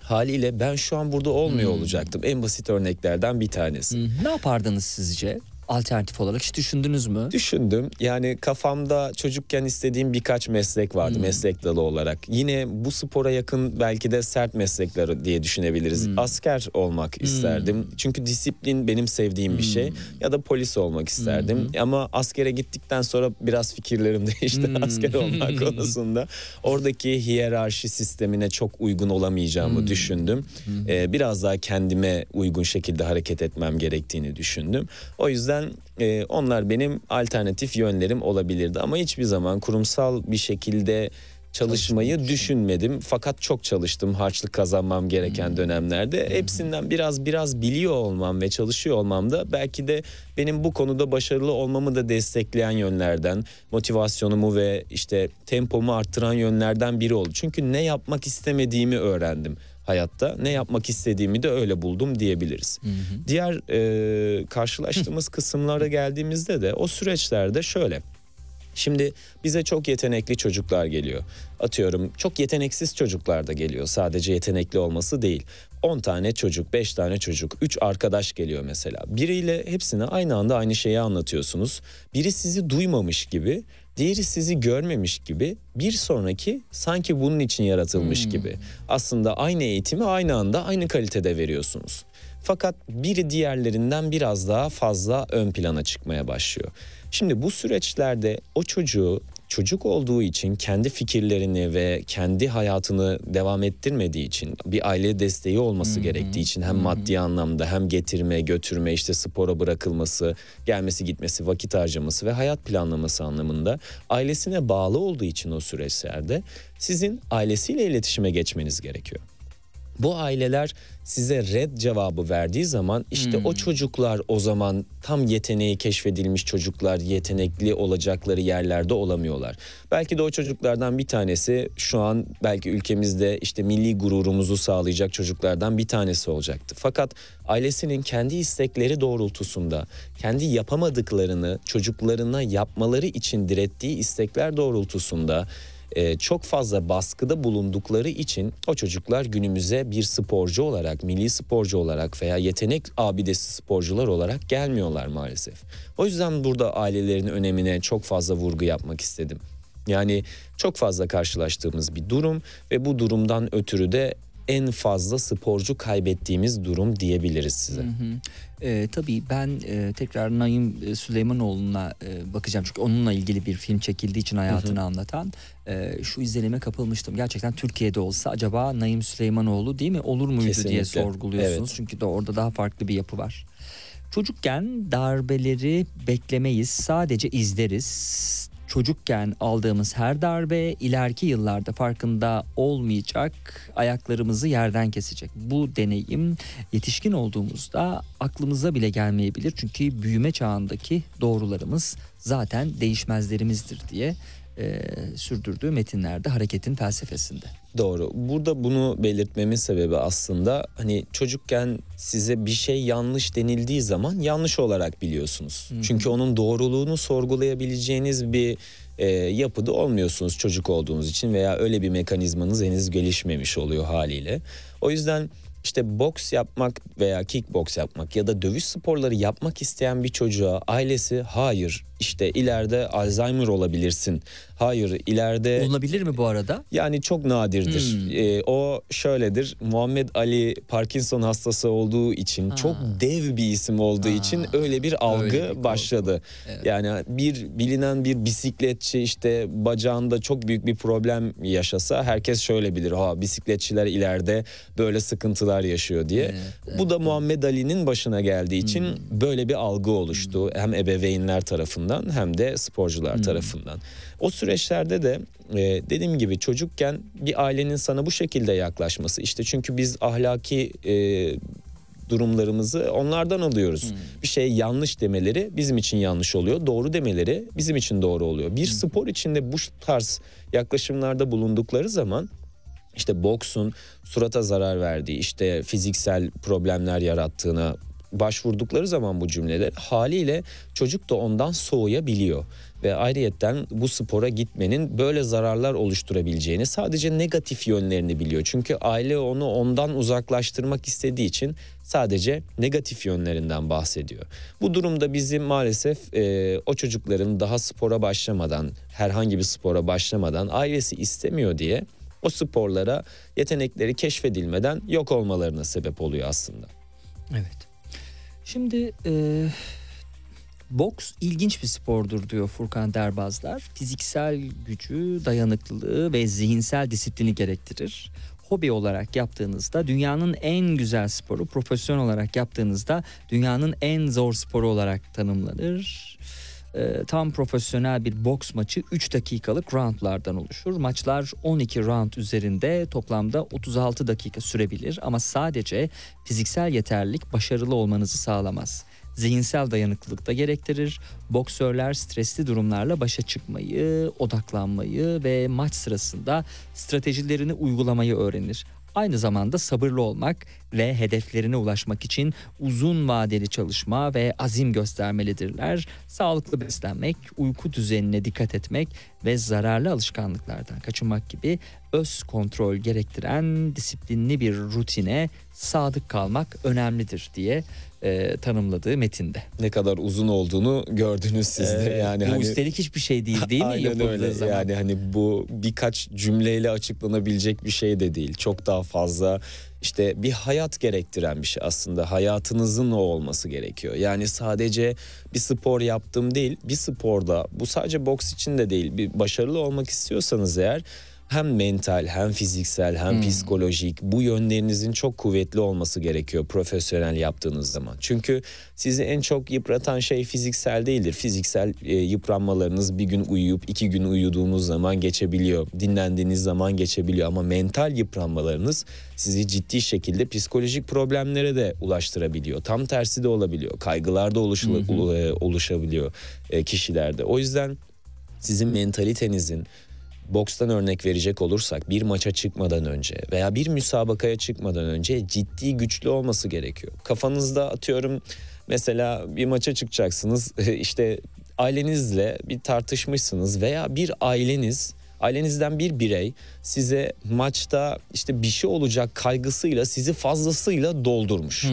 haliyle ben şu an burada olmuyor olacaktım. En basit örneklerden bir tanesi. Ne yapardınız sizce? Alternatif olarak hiç düşündünüz mü? Düşündüm. Yani kafamda çocukken istediğim birkaç meslek vardı Hmm. meslek dalı olarak. Yine bu spora yakın belki de sert meslekler diye düşünebiliriz. Hmm. Asker olmak isterdim. Çünkü disiplin benim sevdiğim bir şey. Hmm. Ya da polis olmak isterdim. Ama askere gittikten sonra biraz fikirlerim değişti Hmm. asker olmak konusunda. Oradaki hiyerarşi sistemine çok uygun olamayacağımı Hmm. düşündüm. Ee, biraz daha kendime uygun şekilde hareket etmem gerektiğini düşündüm. O yüzden e, onlar benim alternatif yönlerim olabilirdi ama hiçbir zaman kurumsal bir şekilde çalışmayı düşünmedim. Fakat çok çalıştım harçlık kazanmam gereken dönemlerde. Hepsinden biraz biraz biliyor olmam ve çalışıyor olmam da belki de benim bu konuda başarılı olmamı da destekleyen yönlerden, motivasyonumu ve işte tempomu arttıran yönlerden biri oldu. Çünkü ne yapmak istemediğimi öğrendim hayatta. Ne yapmak istediğimi de öyle buldum diyebiliriz. Diğer e, karşılaştığımız kısımlara geldiğimizde de o süreçlerde şöyle. Şimdi bize çok yetenekli çocuklar geliyor. Atıyorum çok yeteneksiz çocuklar da geliyor. Sadece yetenekli olması değil. 10 tane çocuk, 5 tane çocuk, 3 arkadaş geliyor mesela. Biriyle hepsine aynı anda aynı şeyi anlatıyorsunuz. Biri sizi duymamış gibi, diğeri sizi görmemiş gibi, bir sonraki sanki bunun için yaratılmış gibi. Aslında aynı eğitimi aynı anda aynı kalitede veriyorsunuz. Fakat biri diğerlerinden biraz daha fazla ön plana çıkmaya başlıyor. Şimdi bu süreçlerde o çocuğu çocuk olduğu için kendi fikirlerini ve kendi hayatını devam ettirmediği için bir aile desteği olması gerektiği için hem maddi anlamda hem getirme, götürme, işte spora bırakılması, gelmesi gitmesi, vakit harcaması ve hayat planlaması anlamında ailesine bağlı olduğu için o süreçlerde sizin ailesiyle iletişime geçmeniz gerekiyor. Bu aileler size red cevabı verdiği zaman işte o çocuklar o zaman tam yeteneği keşfedilmiş çocuklar yetenekli olacakları yerlerde olamıyorlar. Belki de o çocuklardan bir tanesi şu an belki ülkemizde işte milli gururumuzu sağlayacak çocuklardan bir tanesi olacaktı. Fakat ailesinin kendi istekleri doğrultusunda kendi yapamadıklarını çocuklarına yapmaları için direttiği istekler doğrultusunda e, çok fazla baskıda bulundukları için o çocuklar günümüze bir sporcu olarak, milli sporcu olarak veya yetenek abidesi sporcular olarak gelmiyorlar maalesef. O yüzden burada ailelerin önemine çok fazla vurgu yapmak istedim. Yani çok fazla karşılaştığımız bir durum ve bu durumdan ötürü de en fazla sporcu kaybettiğimiz durum diyebiliriz size. Ee, tabii ben e, tekrar Naim e, Süleymanoğlu'na e, bakacağım. Çünkü onunla ilgili bir film çekildiği için hayatını anlatan e, şu izlenime kapılmıştım. Gerçekten Türkiye'de olsa acaba Naim Süleymanoğlu değil mi olur muydu diye Kesinlikle. sorguluyorsunuz. Evet. Çünkü de orada daha farklı bir yapı var. Çocukken darbeleri beklemeyiz sadece izleriz. Çocukken aldığımız her darbe ileriki yıllarda farkında olmayacak ayaklarımızı yerden kesecek. Bu deneyim yetişkin olduğumuzda aklımıza bile gelmeyebilir. Çünkü büyüme çağındaki doğrularımız zaten değişmezlerimizdir diye e, sürdürdüğü metinlerde hareketin felsefesinde. Doğru. Burada bunu belirtmemin sebebi aslında hani çocukken size bir şey yanlış denildiği zaman yanlış olarak biliyorsunuz. Çünkü onun doğruluğunu sorgulayabileceğiniz bir e, yapıda olmuyorsunuz çocuk olduğunuz için veya öyle bir mekanizmanız henüz gelişmemiş oluyor haliyle. O yüzden işte boks yapmak veya kickboks yapmak ya da dövüş sporları yapmak isteyen bir çocuğa ailesi hayır işte ileride Alzheimer olabilirsin. Hayır ileride Olabilir mi bu arada? yani çok nadirdir. Hmm. Ee, o şöyledir. Muhammed Ali Parkinson hastası olduğu için Ha. çok dev bir isim olduğu Ha. için öyle bir algı Öyle bir başladı. Evet. Yani bir bilinen bir bisikletçi işte bacağında çok büyük bir problem yaşasa herkes şöyle bilir. Ha bisikletçiler ileride böyle sıkıntılar yaşıyor diye. Evet, Bu da Muhammed Ali'nin başına geldiği için Hmm. böyle bir algı oluştu. Hem ebeveynler tarafından hem de sporcular Hmm. tarafından. O süreçlerde de e, dediğim gibi çocukken bir ailenin sana bu şekilde yaklaşması işte çünkü biz ahlaki e, durumlarımızı onlardan alıyoruz. Hmm. Bir şey yanlış demeleri bizim için yanlış oluyor. Doğru demeleri bizim için doğru oluyor. Bir spor içinde bu tarz yaklaşımlarda bulundukları zaman işte boksun surata zarar verdiği, işte fiziksel problemler yarattığına başvurdukları zaman bu cümleler haliyle çocuk da ondan soğuyabiliyor ve ayrıyetten bu spora gitmenin böyle zararlar oluşturabileceğini sadece negatif yönlerini biliyor. Çünkü aile onu ondan uzaklaştırmak istediği için sadece negatif yönlerinden bahsediyor. Bu durumda bizi maalesef e, o çocukların daha spora başlamadan herhangi bir spora başlamadan ailesi istemiyor diye o sporlara yetenekleri keşfedilmeden yok olmalarına sebep oluyor aslında. Evet. Şimdi e, boks ilginç bir spordur diyor Furkan Derbazlar. Fiziksel gücü, dayanıklılığı ve zihinsel disiplini gerektirir. Hobi olarak yaptığınızda dünyanın en güzel sporu, profesyonel olarak yaptığınızda dünyanın en zor sporu olarak tanımlanır. E, tam profesyonel bir boks maçı 3 dakikalık roundlardan oluşur. Maçlar 12 round üzerinde toplamda 36 dakika sürebilir ama sadece fiziksel yeterlilik başarılı olmanızı sağlamaz. Zihinsel dayanıklılık da gerektirir. Boksörler stresli durumlarla başa çıkmayı, odaklanmayı ve maç sırasında stratejilerini uygulamayı öğrenir. Aynı zamanda sabırlı olmak ve hedeflerine ulaşmak için uzun vadeli çalışma ve azim göstermelidirler. Sağlıklı beslenmek, uyku düzenine dikkat etmek ve zararlı alışkanlıklardan kaçınmak gibi öz kontrol gerektiren disiplinli bir rutine sadık kalmak önemlidir diye e, tanımladığı metinde. Ne kadar uzun olduğunu gördünüz siz de. Ee, yani bu hani üstelik hiçbir şey değil değil mi? Aynen öyle. zaman. Yani hani bu birkaç cümleyle açıklanabilecek bir şey de değil. Çok daha fazla işte bir hayat gerektiren bir şey aslında. Hayatınızın o olması gerekiyor. Yani sadece bir spor yaptım değil. Bir sporda bu sadece boks için de değil. Bir başarılı olmak istiyorsanız eğer hem mental hem fiziksel hem Hmm. psikolojik bu yönlerinizin çok kuvvetli olması gerekiyor profesyonel yaptığınız zaman. Çünkü sizi en çok yıpratan şey fiziksel değildir. Fiziksel e, yıpranmalarınız bir gün uyuyup iki gün uyuduğunuz zaman geçebiliyor. Dinlendiğiniz zaman geçebiliyor ama mental yıpranmalarınız sizi ciddi şekilde psikolojik problemlere de ulaştırabiliyor. Tam tersi de olabiliyor. Kaygılar da oluşula- e, oluşabiliyor e, kişilerde. O yüzden sizin mentalitenizin bokstan örnek verecek olursak bir maça çıkmadan önce veya bir müsabakaya çıkmadan önce ciddi güçlü olması gerekiyor. Kafanızda atıyorum mesela bir maça çıkacaksınız işte ailenizle bir tartışmışsınız veya bir aileniz ailenizden bir birey size maçta işte bir şey olacak kaygısıyla sizi fazlasıyla doldurmuş.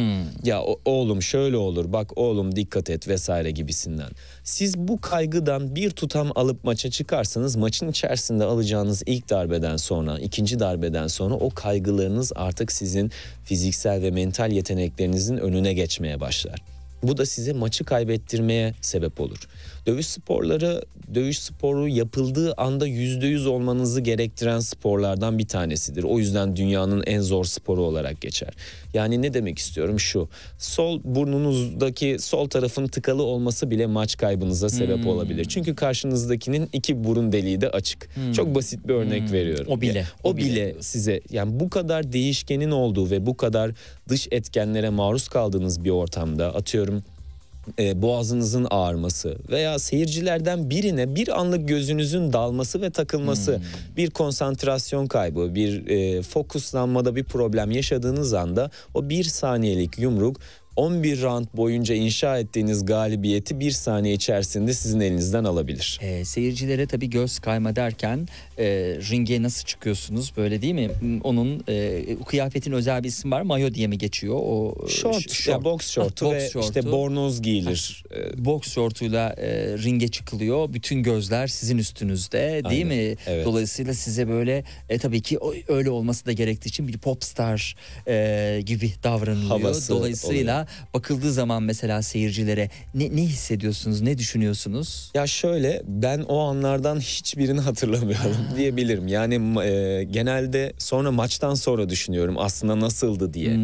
Ya o- oğlum şöyle olur bak oğlum dikkat et vesaire gibisinden. Siz bu kaygıdan bir tutam alıp maça çıkarsanız maçın içerisinde alacağınız ilk darbeden sonra ikinci darbeden sonra o kaygılarınız artık sizin fiziksel ve mental yeteneklerinizin önüne geçmeye başlar. Bu da size maçı kaybettirmeye sebep olur. Dövüş sporları, dövüş sporu yapıldığı anda yüzde yüz olmanızı gerektiren sporlardan bir tanesidir. O yüzden dünyanın en zor sporu olarak geçer. Yani ne demek istiyorum şu. Sol burnunuzdaki sol tarafın tıkalı olması bile maç kaybınıza sebep olabilir. Çünkü karşınızdakinin iki burun deliği de açık. Çok basit bir örnek veriyorum. O bile, Ya, o o bile. bile size yani bu kadar değişkenin olduğu ve bu kadar dış etkenlere maruz kaldığınız bir ortamda atıyorum e, boğazınızın ağrıması veya seyircilerden birine bir anlık gözünüzün dalması ve takılması, bir konsantrasyon kaybı, bir e, fokuslanmada bir problem yaşadığınız anda o bir saniyelik yumruk 11 round boyunca inşa ettiğiniz galibiyeti bir saniye içerisinde sizin elinizden alabilir. Ee, seyircilere tabii göz kayma derken e, ringe nasıl çıkıyorsunuz böyle değil mi? Onun e, kıyafetin özel bir isim var. Mayo diye mi geçiyor? O e, Short, ş- ya boks şortu Ah, ve boks şortu. işte bornoz giyilir. E, boks şortuyla e, ringe çıkılıyor. Bütün gözler sizin üstünüzde değil Aynen, mi? evet. Dolayısıyla size böyle e, tabii ki öyle olması da gerektiği için bir popstar e, gibi davranılıyor. Havası Dolayısıyla bakıldığı zaman mesela seyircilere ne, ne hissediyorsunuz, ne düşünüyorsunuz? Ya şöyle ben o anlardan hiçbirini hatırlamıyorum diyebilirim. Yani e, genelde sonra maçtan sonra düşünüyorum aslında nasıldı diye.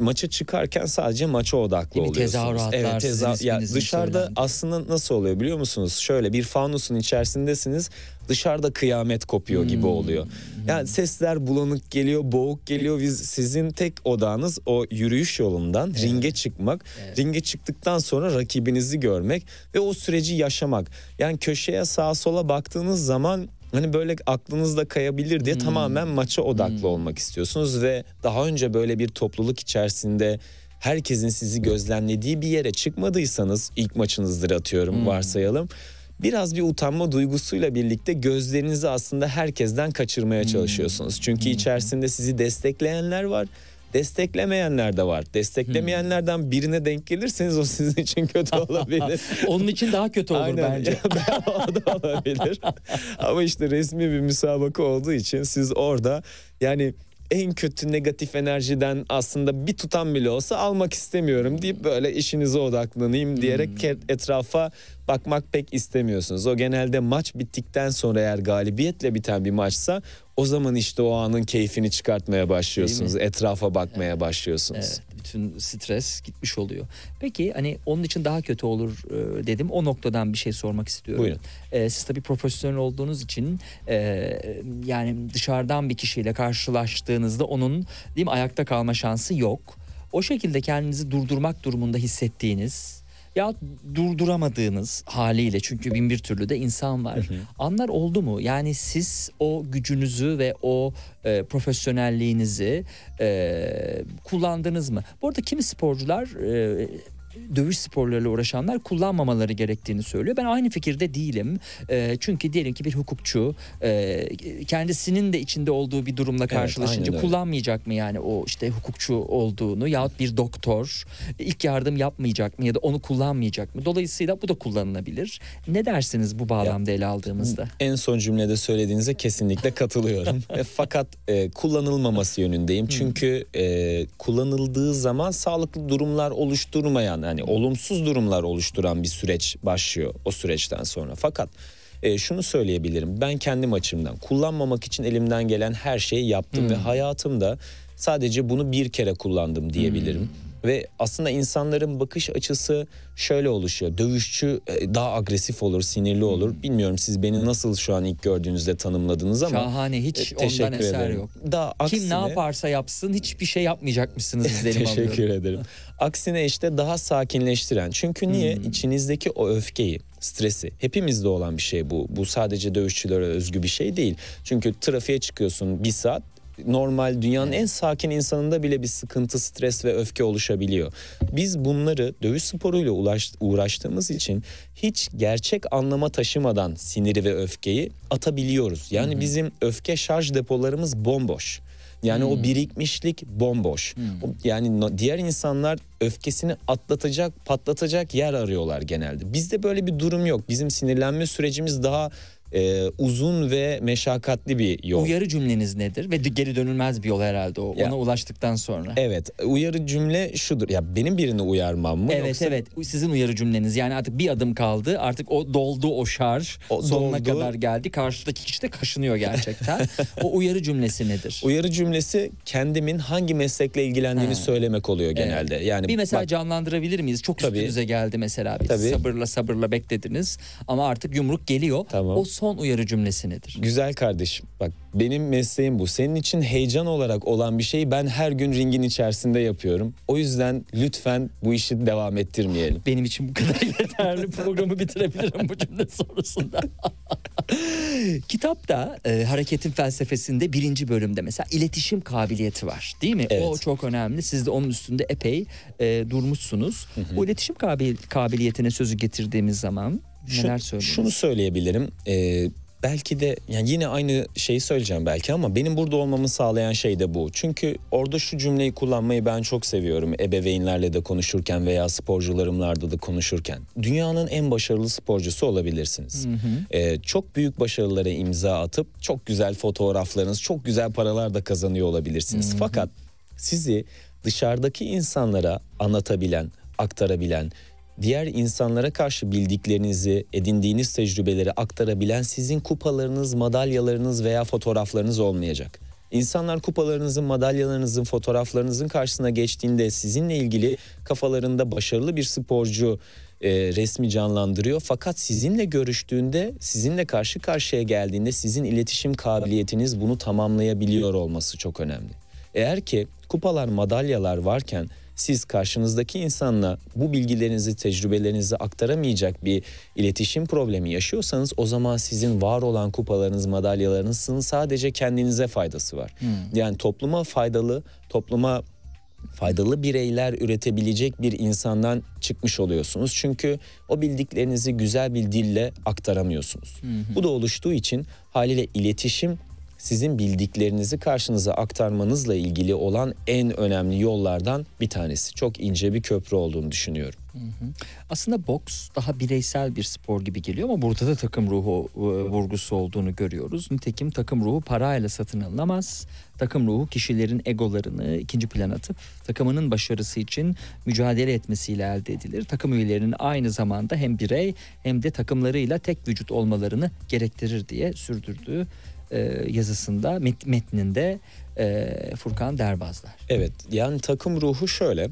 Maça çıkarken sadece maça odaklı Değil oluyorsunuz. Tezahüratlar, sizin ya isminizin dışarıda söylendiği. aslında nasıl oluyor biliyor musunuz? Şöyle bir fanusun içerisindesiniz. Dışarıda kıyamet kopuyor gibi Hmm. oluyor. Yani sesler bulanık geliyor, boğuk geliyor. Biz sizin tek odağınız o yürüyüş yolundan ringe çıkmak. Ringe çıktıktan sonra rakibinizi görmek ve o süreci yaşamak. Yani köşeye sağa sola baktığınız zaman hani böyle aklınızda kayabilir diye tamamen maça odaklı olmak istiyorsunuz ve daha önce böyle bir topluluk içerisinde herkesin sizi gözlemlediği bir yere çıkmadıysanız ilk maçınızdır atıyorum varsayalım. Biraz bir utanma duygusuyla birlikte gözlerinizi aslında herkesten kaçırmaya çalışıyorsunuz. Çünkü içerisinde sizi destekleyenler var. Desteklemeyenler de var. Desteklemeyenlerden birine denk gelirseniz o sizin için kötü olabilir. Onun için daha kötü olur Aynen. bence. o da olabilir. Ama işte resmi bir müsabaka olduğu için siz orada yani en kötü negatif enerjiden aslında bir tutam bile olsa almak istemiyorum deyip böyle işinize odaklanayım diyerek etrafa bakmak pek istemiyorsunuz. O genelde maç bittikten sonra eğer galibiyetle biten bir maçsa o zaman işte o anın keyfini çıkartmaya başlıyorsunuz. Etrafa bakmaya başlıyorsunuz. Evet, bütün stres gitmiş oluyor. Peki hani onun için daha kötü olur e, dedim. O noktadan bir şey sormak istiyorum. Buyurun. E, siz tabii profesyonel olduğunuz için e, yani dışarıdan bir kişiyle karşılaştığınızda onun değil mi ayakta kalma şansı yok. O şekilde kendinizi durdurmak durumunda hissettiğiniz ya durduramadığınız haliyle çünkü bin bir türlü de insan var. Anlar oldu mu? Yani siz o gücünüzü ve o e, profesyonelliğinizi e, kullandınız mı? Bu arada kimi sporcular e, dövüş sporlarıyla uğraşanlar kullanmamaları gerektiğini söylüyor. Ben aynı fikirde değilim. E, çünkü diyelim ki bir hukukçu e, kendisinin de içinde olduğu bir durumla karşılaşınca öyle. kullanmayacak mı yani o işte hukukçu olduğunu yahut bir doktor ilk yardım yapmayacak mı ya da onu kullanmayacak mı? Dolayısıyla bu da kullanılabilir. Ne dersiniz bu bağlamda ele aldığımızda? En son cümlede söylediğinize kesinlikle katılıyorum. E, Fakat e, kullanılmaması yönündeyim. Çünkü e, kullanıldığı zaman sağlıklı durumlar oluşturmayan, yani olumsuz durumlar oluşturan bir süreç başlıyor o süreçten sonra. Fakat e, şunu söyleyebilirim. Ben kendim açımdan kullanmamak için elimden gelen her şeyi yaptım ve hayatımda sadece bunu bir kere kullandım diyebilirim. Ve aslında insanların bakış açısı şöyle oluşuyor. Dövüşçü e, daha agresif olur, sinirli olur. Bilmiyorum siz beni nasıl şu an ilk gördüğünüzde tanımladınız ama Şahane hiç e, ondan eser yok. Daha Kim aksine, ne yaparsa yapsın hiçbir şey yapmayacakmışsınız izlenim Teşekkür alıyorum. ederim. Aksine işte daha sakinleştiren. Çünkü niye? İçinizdeki o öfkeyi, stresi hepimizde olan bir şey bu. Bu sadece dövüşçülere özgü bir şey değil. Çünkü trafiğe çıkıyorsun bir saat normal dünyanın en sakin insanında bile bir sıkıntı, stres ve öfke oluşabiliyor. Biz bunları dövüş sporuyla ulaş- uğraştığımız için hiç gerçek anlama taşımadan siniri ve öfkeyi atabiliyoruz. Yani bizim öfke şarj depolarımız bomboş. Yani o birikmişlik bomboş. O- Yani diğer insanlar öfkesini atlatacak, patlatacak yer arıyorlar genelde. Bizde böyle bir durum yok. Bizim sinirlenme sürecimiz daha e, uzun ve meşakkatli bir yol. Uyarı cümleniz nedir? Ve geri dönülmez bir yol herhalde o. Ya- Ona ulaştıktan sonra. Evet, uyarı cümle şudur. Ya benim birini uyarmam mı Evet yoksa evet sizin uyarı cümleniz yani artık bir adım kaldı artık o doldu o şarj O sonuna doldu. kadar geldi karşıdaki kişi de kaşınıyor gerçekten o uyarı cümlesi nedir? uyarı cümlesi kendimin hangi meslekle ilgilendiğini Ha. söylemek oluyor genelde. Yani bir mesela bak, canlandırabilir miyiz? Çok Tabii. üstünüze geldi mesela. Bir Tabii. Sabırla sabırla beklediniz ama artık yumruk geliyor. Tamam. O son uyarı cümlesi nedir? Güzel kardeşim bak benim mesleğim bu. Senin için heyecan olarak olan bir şeyi ben her gün ringin içerisinde yapıyorum. O yüzden lütfen bu işi devam ettirmeyelim. Benim için bu kadar yeterli programı bitirebilirim bu cümle sonrasında. Kitapta e, hareketin felsefesinde birinci bölümde mesela iletişim kabiliyeti var değil mi? Evet. O çok önemli. Siz de onun üstünde epey e, durmuşsunuz. Bu iletişim kabil- kabiliyetine sözü getirdiğimiz zaman Şu- neler söylüyorsunuz? Şunu söyleyebilirim. Ee, belki de yani yine aynı şeyi söyleyeceğim belki ama benim burada olmamı sağlayan şey de bu. Çünkü orada şu cümleyi kullanmayı ben çok seviyorum. Ebeveynlerle de konuşurken veya sporcularımlarla da konuşurken. Dünyanın en başarılı sporcusu olabilirsiniz. Ee, çok büyük başarılara imza atıp çok güzel fotoğraflarınız, çok güzel paralar da kazanıyor olabilirsiniz. Fakat sizi dışarıdaki insanlara anlatabilen, aktarabilen, diğer insanlara karşı bildiklerinizi, edindiğiniz tecrübeleri aktarabilen sizin kupalarınız, madalyalarınız veya fotoğraflarınız olmayacak. İnsanlar kupalarınızın, madalyalarınızın, fotoğraflarınızın karşısına geçtiğinde sizinle ilgili kafalarında başarılı bir sporcu e, resmi canlandırıyor. Fakat sizinle görüştüğünde, sizinle karşı karşıya geldiğinde sizin iletişim kabiliyetiniz bunu tamamlayabiliyor olması çok önemli. Eğer ki kupalar, madalyalar varken siz karşınızdaki insanla bu bilgilerinizi, tecrübelerinizi aktaramayacak bir iletişim problemi yaşıyorsanız o zaman sizin var olan kupalarınız, madalyalarınızın sadece kendinize faydası var. Yani topluma faydalı, topluma faydalı bireyler üretebilecek bir insandan çıkmış oluyorsunuz. Çünkü o bildiklerinizi güzel bir dille aktaramıyorsunuz. Bu da oluştuğu için haliyle iletişim sizin bildiklerinizi karşınıza aktarmanızla ilgili olan en önemli yollardan bir tanesi. Çok ince bir köprü olduğunu düşünüyorum. Aslında boks daha bireysel bir spor gibi geliyor ama burada da takım ruhu e, vurgusu olduğunu görüyoruz. Nitekim takım ruhu parayla satın alınamaz. Takım ruhu kişilerin egolarını ikinci plan atıp takımının başarısı için mücadele etmesiyle elde edilir. Takım üyelerinin aynı zamanda hem birey hem de takımlarıyla tek vücut olmalarını gerektirir diye sürdürdüğü e, yazısında met, metninde e, Furkan Derbazlar. Evet yani takım ruhu şöyle.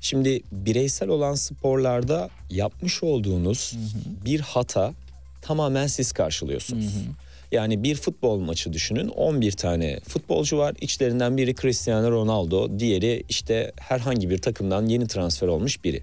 Şimdi bireysel olan sporlarda yapmış olduğunuz bir hata tamamen siz karşılıyorsunuz. Yani bir futbol maçı düşünün 11 tane futbolcu var. İçlerinden biri Cristiano Ronaldo, diğeri işte herhangi bir takımdan yeni transfer olmuş biri.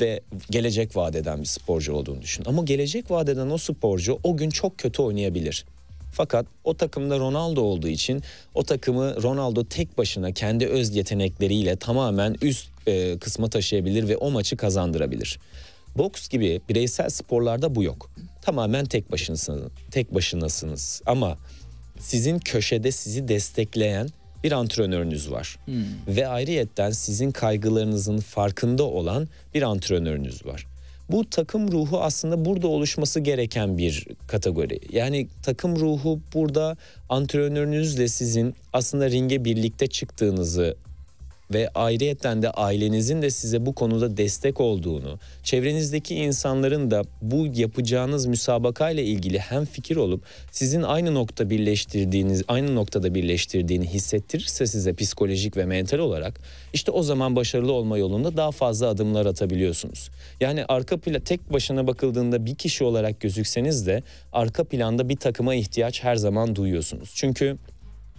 Ve gelecek vadeden bir sporcu olduğunu düşün. Ama gelecek vadeden o sporcu o gün çok kötü oynayabilir. Fakat o takımda Ronaldo olduğu için o takımı Ronaldo tek başına kendi öz yetenekleriyle tamamen üst e, kısma taşıyabilir ve o maçı kazandırabilir. Boks gibi bireysel sporlarda bu yok. Tamamen tek başınasınız. Tek başınasınız. Ama sizin köşede sizi destekleyen bir antrenörünüz var. Ve ayrıyetten sizin kaygılarınızın farkında olan bir antrenörünüz var. Bu takım ruhu aslında burada oluşması gereken bir kategori. Yani takım ruhu burada antrenörünüzle sizin aslında ringe birlikte çıktığınızı ve ayrıyetten de ailenizin de size bu konuda destek olduğunu, çevrenizdeki insanların da bu yapacağınız müsabaka ile ilgili hem fikir olup sizin aynı nokta birleştirdiğiniz, aynı noktada birleştirdiğini hissettirirse size psikolojik ve mental olarak işte o zaman başarılı olma yolunda daha fazla adımlar atabiliyorsunuz. Yani arka plan tek başına bakıldığında bir kişi olarak gözükseniz de arka planda bir takıma ihtiyaç her zaman duyuyorsunuz. Çünkü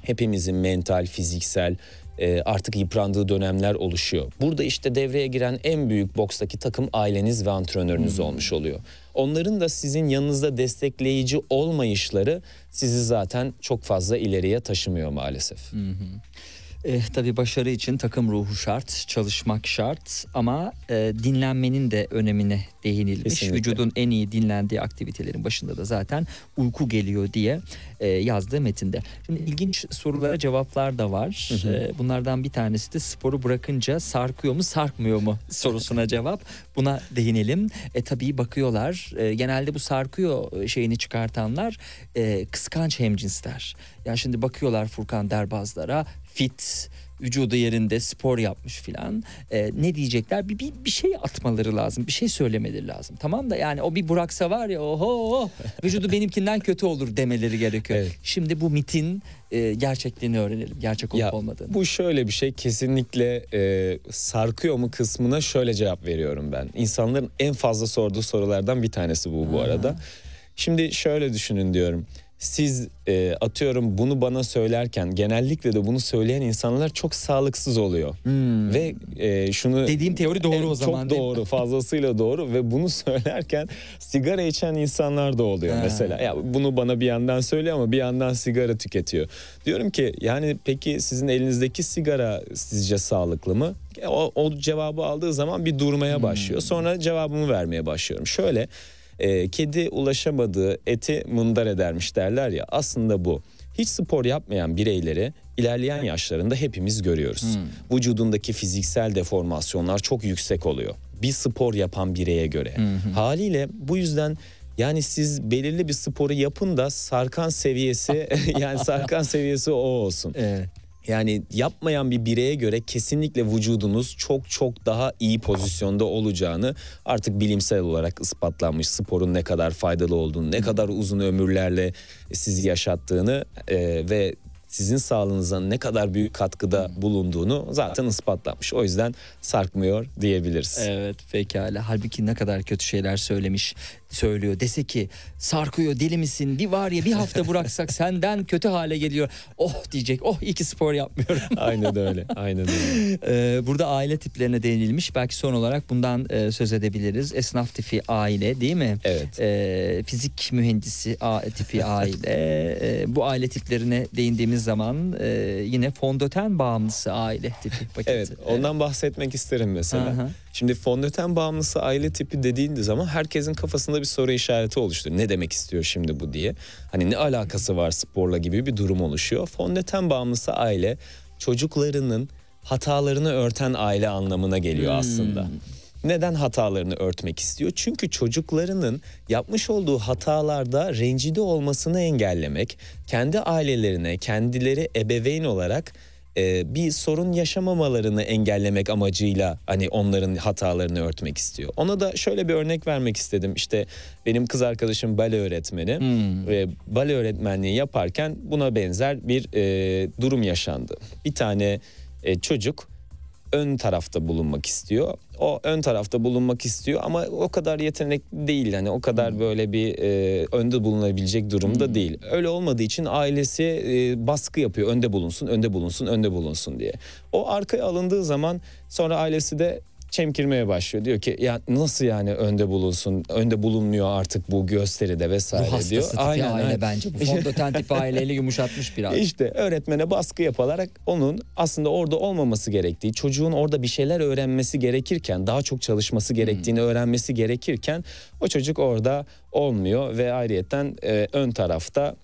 hepimizin mental, fiziksel e, artık yıprandığı dönemler oluşuyor. Burada işte devreye giren en büyük bokstaki takım aileniz ve antrenörünüz olmuş oluyor. Onların da sizin yanınızda destekleyici olmayışları sizi zaten çok fazla ileriye taşımıyor maalesef. E, tabii başarı için takım ruhu şart, çalışmak şart ama e, dinlenmenin de önemine değinilmiş. Kesinlikle. Vücudun en iyi dinlendiği aktivitelerin başında da zaten uyku geliyor diye e, yazdığı metinde. Şimdi ilginç sorulara cevaplar da var. E, bunlardan bir tanesi de sporu bırakınca sarkıyor mu sarkmıyor mu sorusuna cevap. Buna değinelim. E, tabii bakıyorlar. E, genelde bu sarkıyor şeyini çıkartanlar e, kıskanç hemcinsler. Ya şimdi bakıyorlar Furkan Derbazlara fit vücudu yerinde spor yapmış filan Ee, ne diyecekler bir, bir bir şey atmaları lazım bir şey söylemeleri lazım tamam da yani o bir Buraksa var ya oho vücudu benimkinden kötü olur demeleri gerekiyor. Evet. Şimdi bu mitin e, gerçekliğini öğrenelim gerçek olup Ya, olmadığını. Bu şöyle bir şey kesinlikle e, sarkıyor mu kısmına şöyle cevap veriyorum ben. İnsanların en fazla sorduğu sorulardan bir tanesi bu bu arada. Şimdi şöyle düşünün diyorum. Siz e, atıyorum bunu bana söylerken genellikle de bunu söyleyen insanlar çok sağlıksız oluyor. Ve e, şunu Hmm. Dediğim teori doğru Evet, o zaman Çok doğru fazlasıyla doğru ve bunu söylerken sigara içen insanlar da oluyor Ha. mesela. Ya bunu bana bir yandan söylüyor ama bir yandan sigara tüketiyor. Diyorum ki yani peki sizin elinizdeki sigara sizce sağlıklı mı? O, o cevabı aldığı zaman bir durmaya Hmm. başlıyor. Sonra cevabımı vermeye başlıyorum. Şöyle e, kedi ulaşamadığı eti mındar edermiş derler ya aslında bu. Hiç spor yapmayan bireyleri ilerleyen yaşlarında hepimiz görüyoruz. Vücudundaki fiziksel deformasyonlar çok yüksek oluyor. Bir spor yapan bireye göre. Haliyle bu yüzden yani siz belirli bir sporu yapın da sarkan seviyesi yani sarkan seviyesi o olsun. Evet. Yani yapmayan bir bireye göre kesinlikle vücudunuz çok çok daha iyi pozisyonda olacağını artık bilimsel olarak ispatlanmış sporun ne kadar faydalı olduğunu, ne kadar uzun ömürlerle sizi yaşattığını e, ve sizin sağlığınıza ne kadar büyük katkıda bulunduğunu zaten ispatlanmış. O yüzden sarkmıyor diyebiliriz. Evet pekala. Halbuki ne kadar kötü şeyler söylemiş. Söylüyor. Dese ki sarkıyor deli misin bir var ya bir hafta bıraksak senden kötü hale geliyor. Oh diyecek oh iyi ki spor yapmıyorum. Aynen öyle. Aynen öyle. Ee, burada aile tiplerine değinilmiş. Belki son olarak bundan e, söz edebiliriz. Esnaf tipi aile değil mi? Evet. Ee, fizik mühendisi a- tipi aile. Ee, bu aile tiplerine değindiğimiz zaman e, yine fondöten bağımlısı aile tipi paketi. Evet ondan bahsetmek isterim mesela. Aha. Şimdi fondöten bağımlısı aile tipi dediğinde zaman herkesin kafasında bir soru işareti oluştu. Ne demek istiyor şimdi bu diye. Hani ne alakası var sporla gibi bir durum oluşuyor. Fondöten bağımlısı aile çocuklarının hatalarını örten aile anlamına geliyor Hmm. aslında. Neden hatalarını örtmek istiyor? Çünkü çocuklarının yapmış olduğu hatalarda rencide olmasını engellemek, kendi ailelerine, kendileri ebeveyn olarak e, bir sorun yaşamamalarını engellemek amacıyla hani onların hatalarını örtmek istiyor. Ona da şöyle bir örnek vermek istedim. İşte benim kız arkadaşım bale öğretmeni Hmm. ve bale öğretmenliği yaparken buna benzer bir e, durum yaşandı. Bir tane e, çocuk ön tarafta bulunmak istiyor. O ön tarafta bulunmak istiyor ama o kadar yetenekli değil. Hani o kadar böyle bir e, önde bulunabilecek durumda değil. Öyle olmadığı için ailesi e, baskı yapıyor. Önde bulunsun, önde bulunsun, önde bulunsun diye. O arkaya alındığı zaman sonra ailesi de çemkirmeye başlıyor. Diyor ki ya nasıl yani önde bulunsun? Önde bulunmuyor artık bu gösteride vesaire Bu diyor. tipi aile bence. Bu fondöten tipi aileyle yumuşatmış biraz. İşte öğretmene baskı yapılarak onun aslında orada olmaması gerektiği, çocuğun orada bir şeyler öğrenmesi gerekirken, daha çok çalışması gerektiğini öğrenmesi gerekirken o çocuk orada olmuyor ve ayrıyetten e, ön tarafta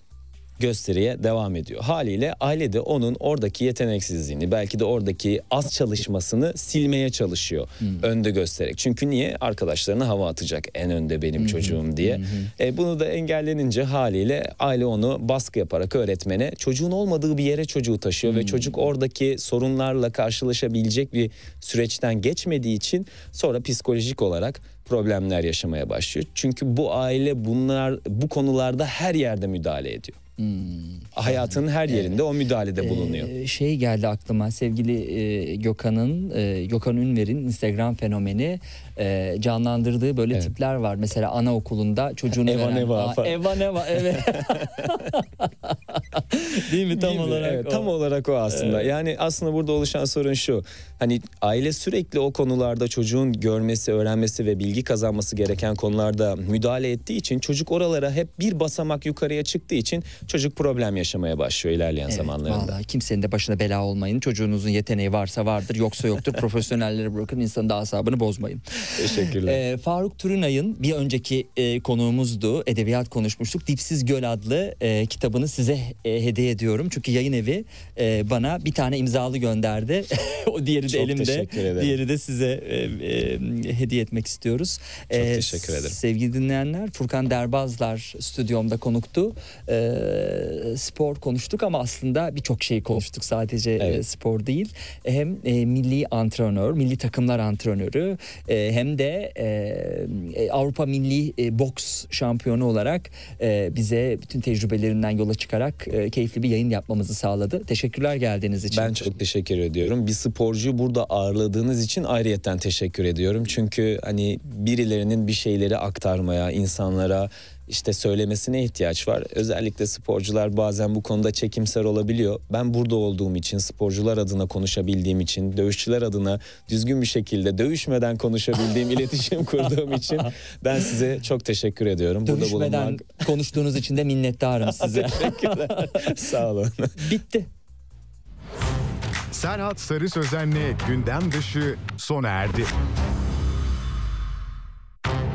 gösteriye devam ediyor. Haliyle aile de onun oradaki yeteneksizliğini belki de oradaki az çalışmasını silmeye çalışıyor önde göstererek. Çünkü niye? Arkadaşlarına hava atacak en önde benim çocuğum diye. E, bunu da engellenince haliyle aile onu baskı yaparak öğretmene çocuğun olmadığı bir yere çocuğu taşıyor ve çocuk oradaki sorunlarla karşılaşabilecek bir süreçten geçmediği için sonra psikolojik olarak problemler yaşamaya başlıyor. Çünkü bu aile bunlar bu konularda her yerde müdahale ediyor. Hayatın her yerinde o müdahalede bulunuyor. Ee, şey geldi aklıma sevgili e, Gökhan'ın e, Gökhan Ünver'in Instagram fenomeni e, canlandırdığı böyle Evet. tipler var. Mesela anaokulunda çocuğunu Eva veren- Neva Aa, falan. Eva Neva evet. Değil mi tam Gibi, olarak evet, o. tam olarak o aslında. Yani aslında burada oluşan sorun şu. Hani aile sürekli o konularda çocuğun görmesi, öğrenmesi ve bilgi kazanması gereken konularda müdahale ettiği için çocuk oralara hep bir basamak yukarıya çıktığı için çocuk problem yaşamaya başlıyor ilerleyen Evet, zamanlarında. vallahi kimsenin de başına bela olmayın. Çocuğunuzun yeteneği varsa vardır, yoksa yoktur. Profesyonellere bırakın, insanın da asabını bozmayın. Teşekkürler. Ee, Faruk Turunay'ın bir önceki e, konuğumuzdu. Edebiyat konuşmuştuk. Dipsiz Göl adlı e, kitabını size e, hediye ediyorum. Çünkü yayın evi e, bana bir tane imzalı gönderdi. o diğeri de Çok elimde. teşekkür ederim. Diğeri de size e, e, hediye etmek istiyoruz. Çok teşekkür ederim. Sevgili dinleyenler Furkan Derbazlar stüdyomda konuktu. Ee, spor konuştuk ama aslında birçok şey konuştuk. Sadece Evet. e, spor değil. Hem e, milli antrenör, milli takımlar antrenörü e, hem de e, e, Avrupa Milli e, Boks şampiyonu olarak e, bize bütün tecrübelerinden yola çıkarak e, keyifli bir yayın yapmamızı sağladı. Teşekkürler geldiğiniz için. Ben çok teşekkür ediyorum. Bir sporcuyu burada ağırladığınız için ayrıyetten teşekkür ediyorum. Çünkü hani birilerinin bir şeyleri aktarmaya, insanlara işte söylemesine ihtiyaç var. Özellikle sporcular bazen bu konuda çekimser olabiliyor. Ben burada olduğum için, sporcular adına konuşabildiğim için, dövüşçüler adına düzgün bir şekilde dövüşmeden konuşabildiğim, iletişim kurduğum için ben size çok teşekkür ediyorum. Burada Dövüşmeden bulunmak konuştuğunuz için de minnettarım size. teşekkürler. Sağ olun. Bitti. Serhat Sarı Sözen'le gündem dışı sona erdi.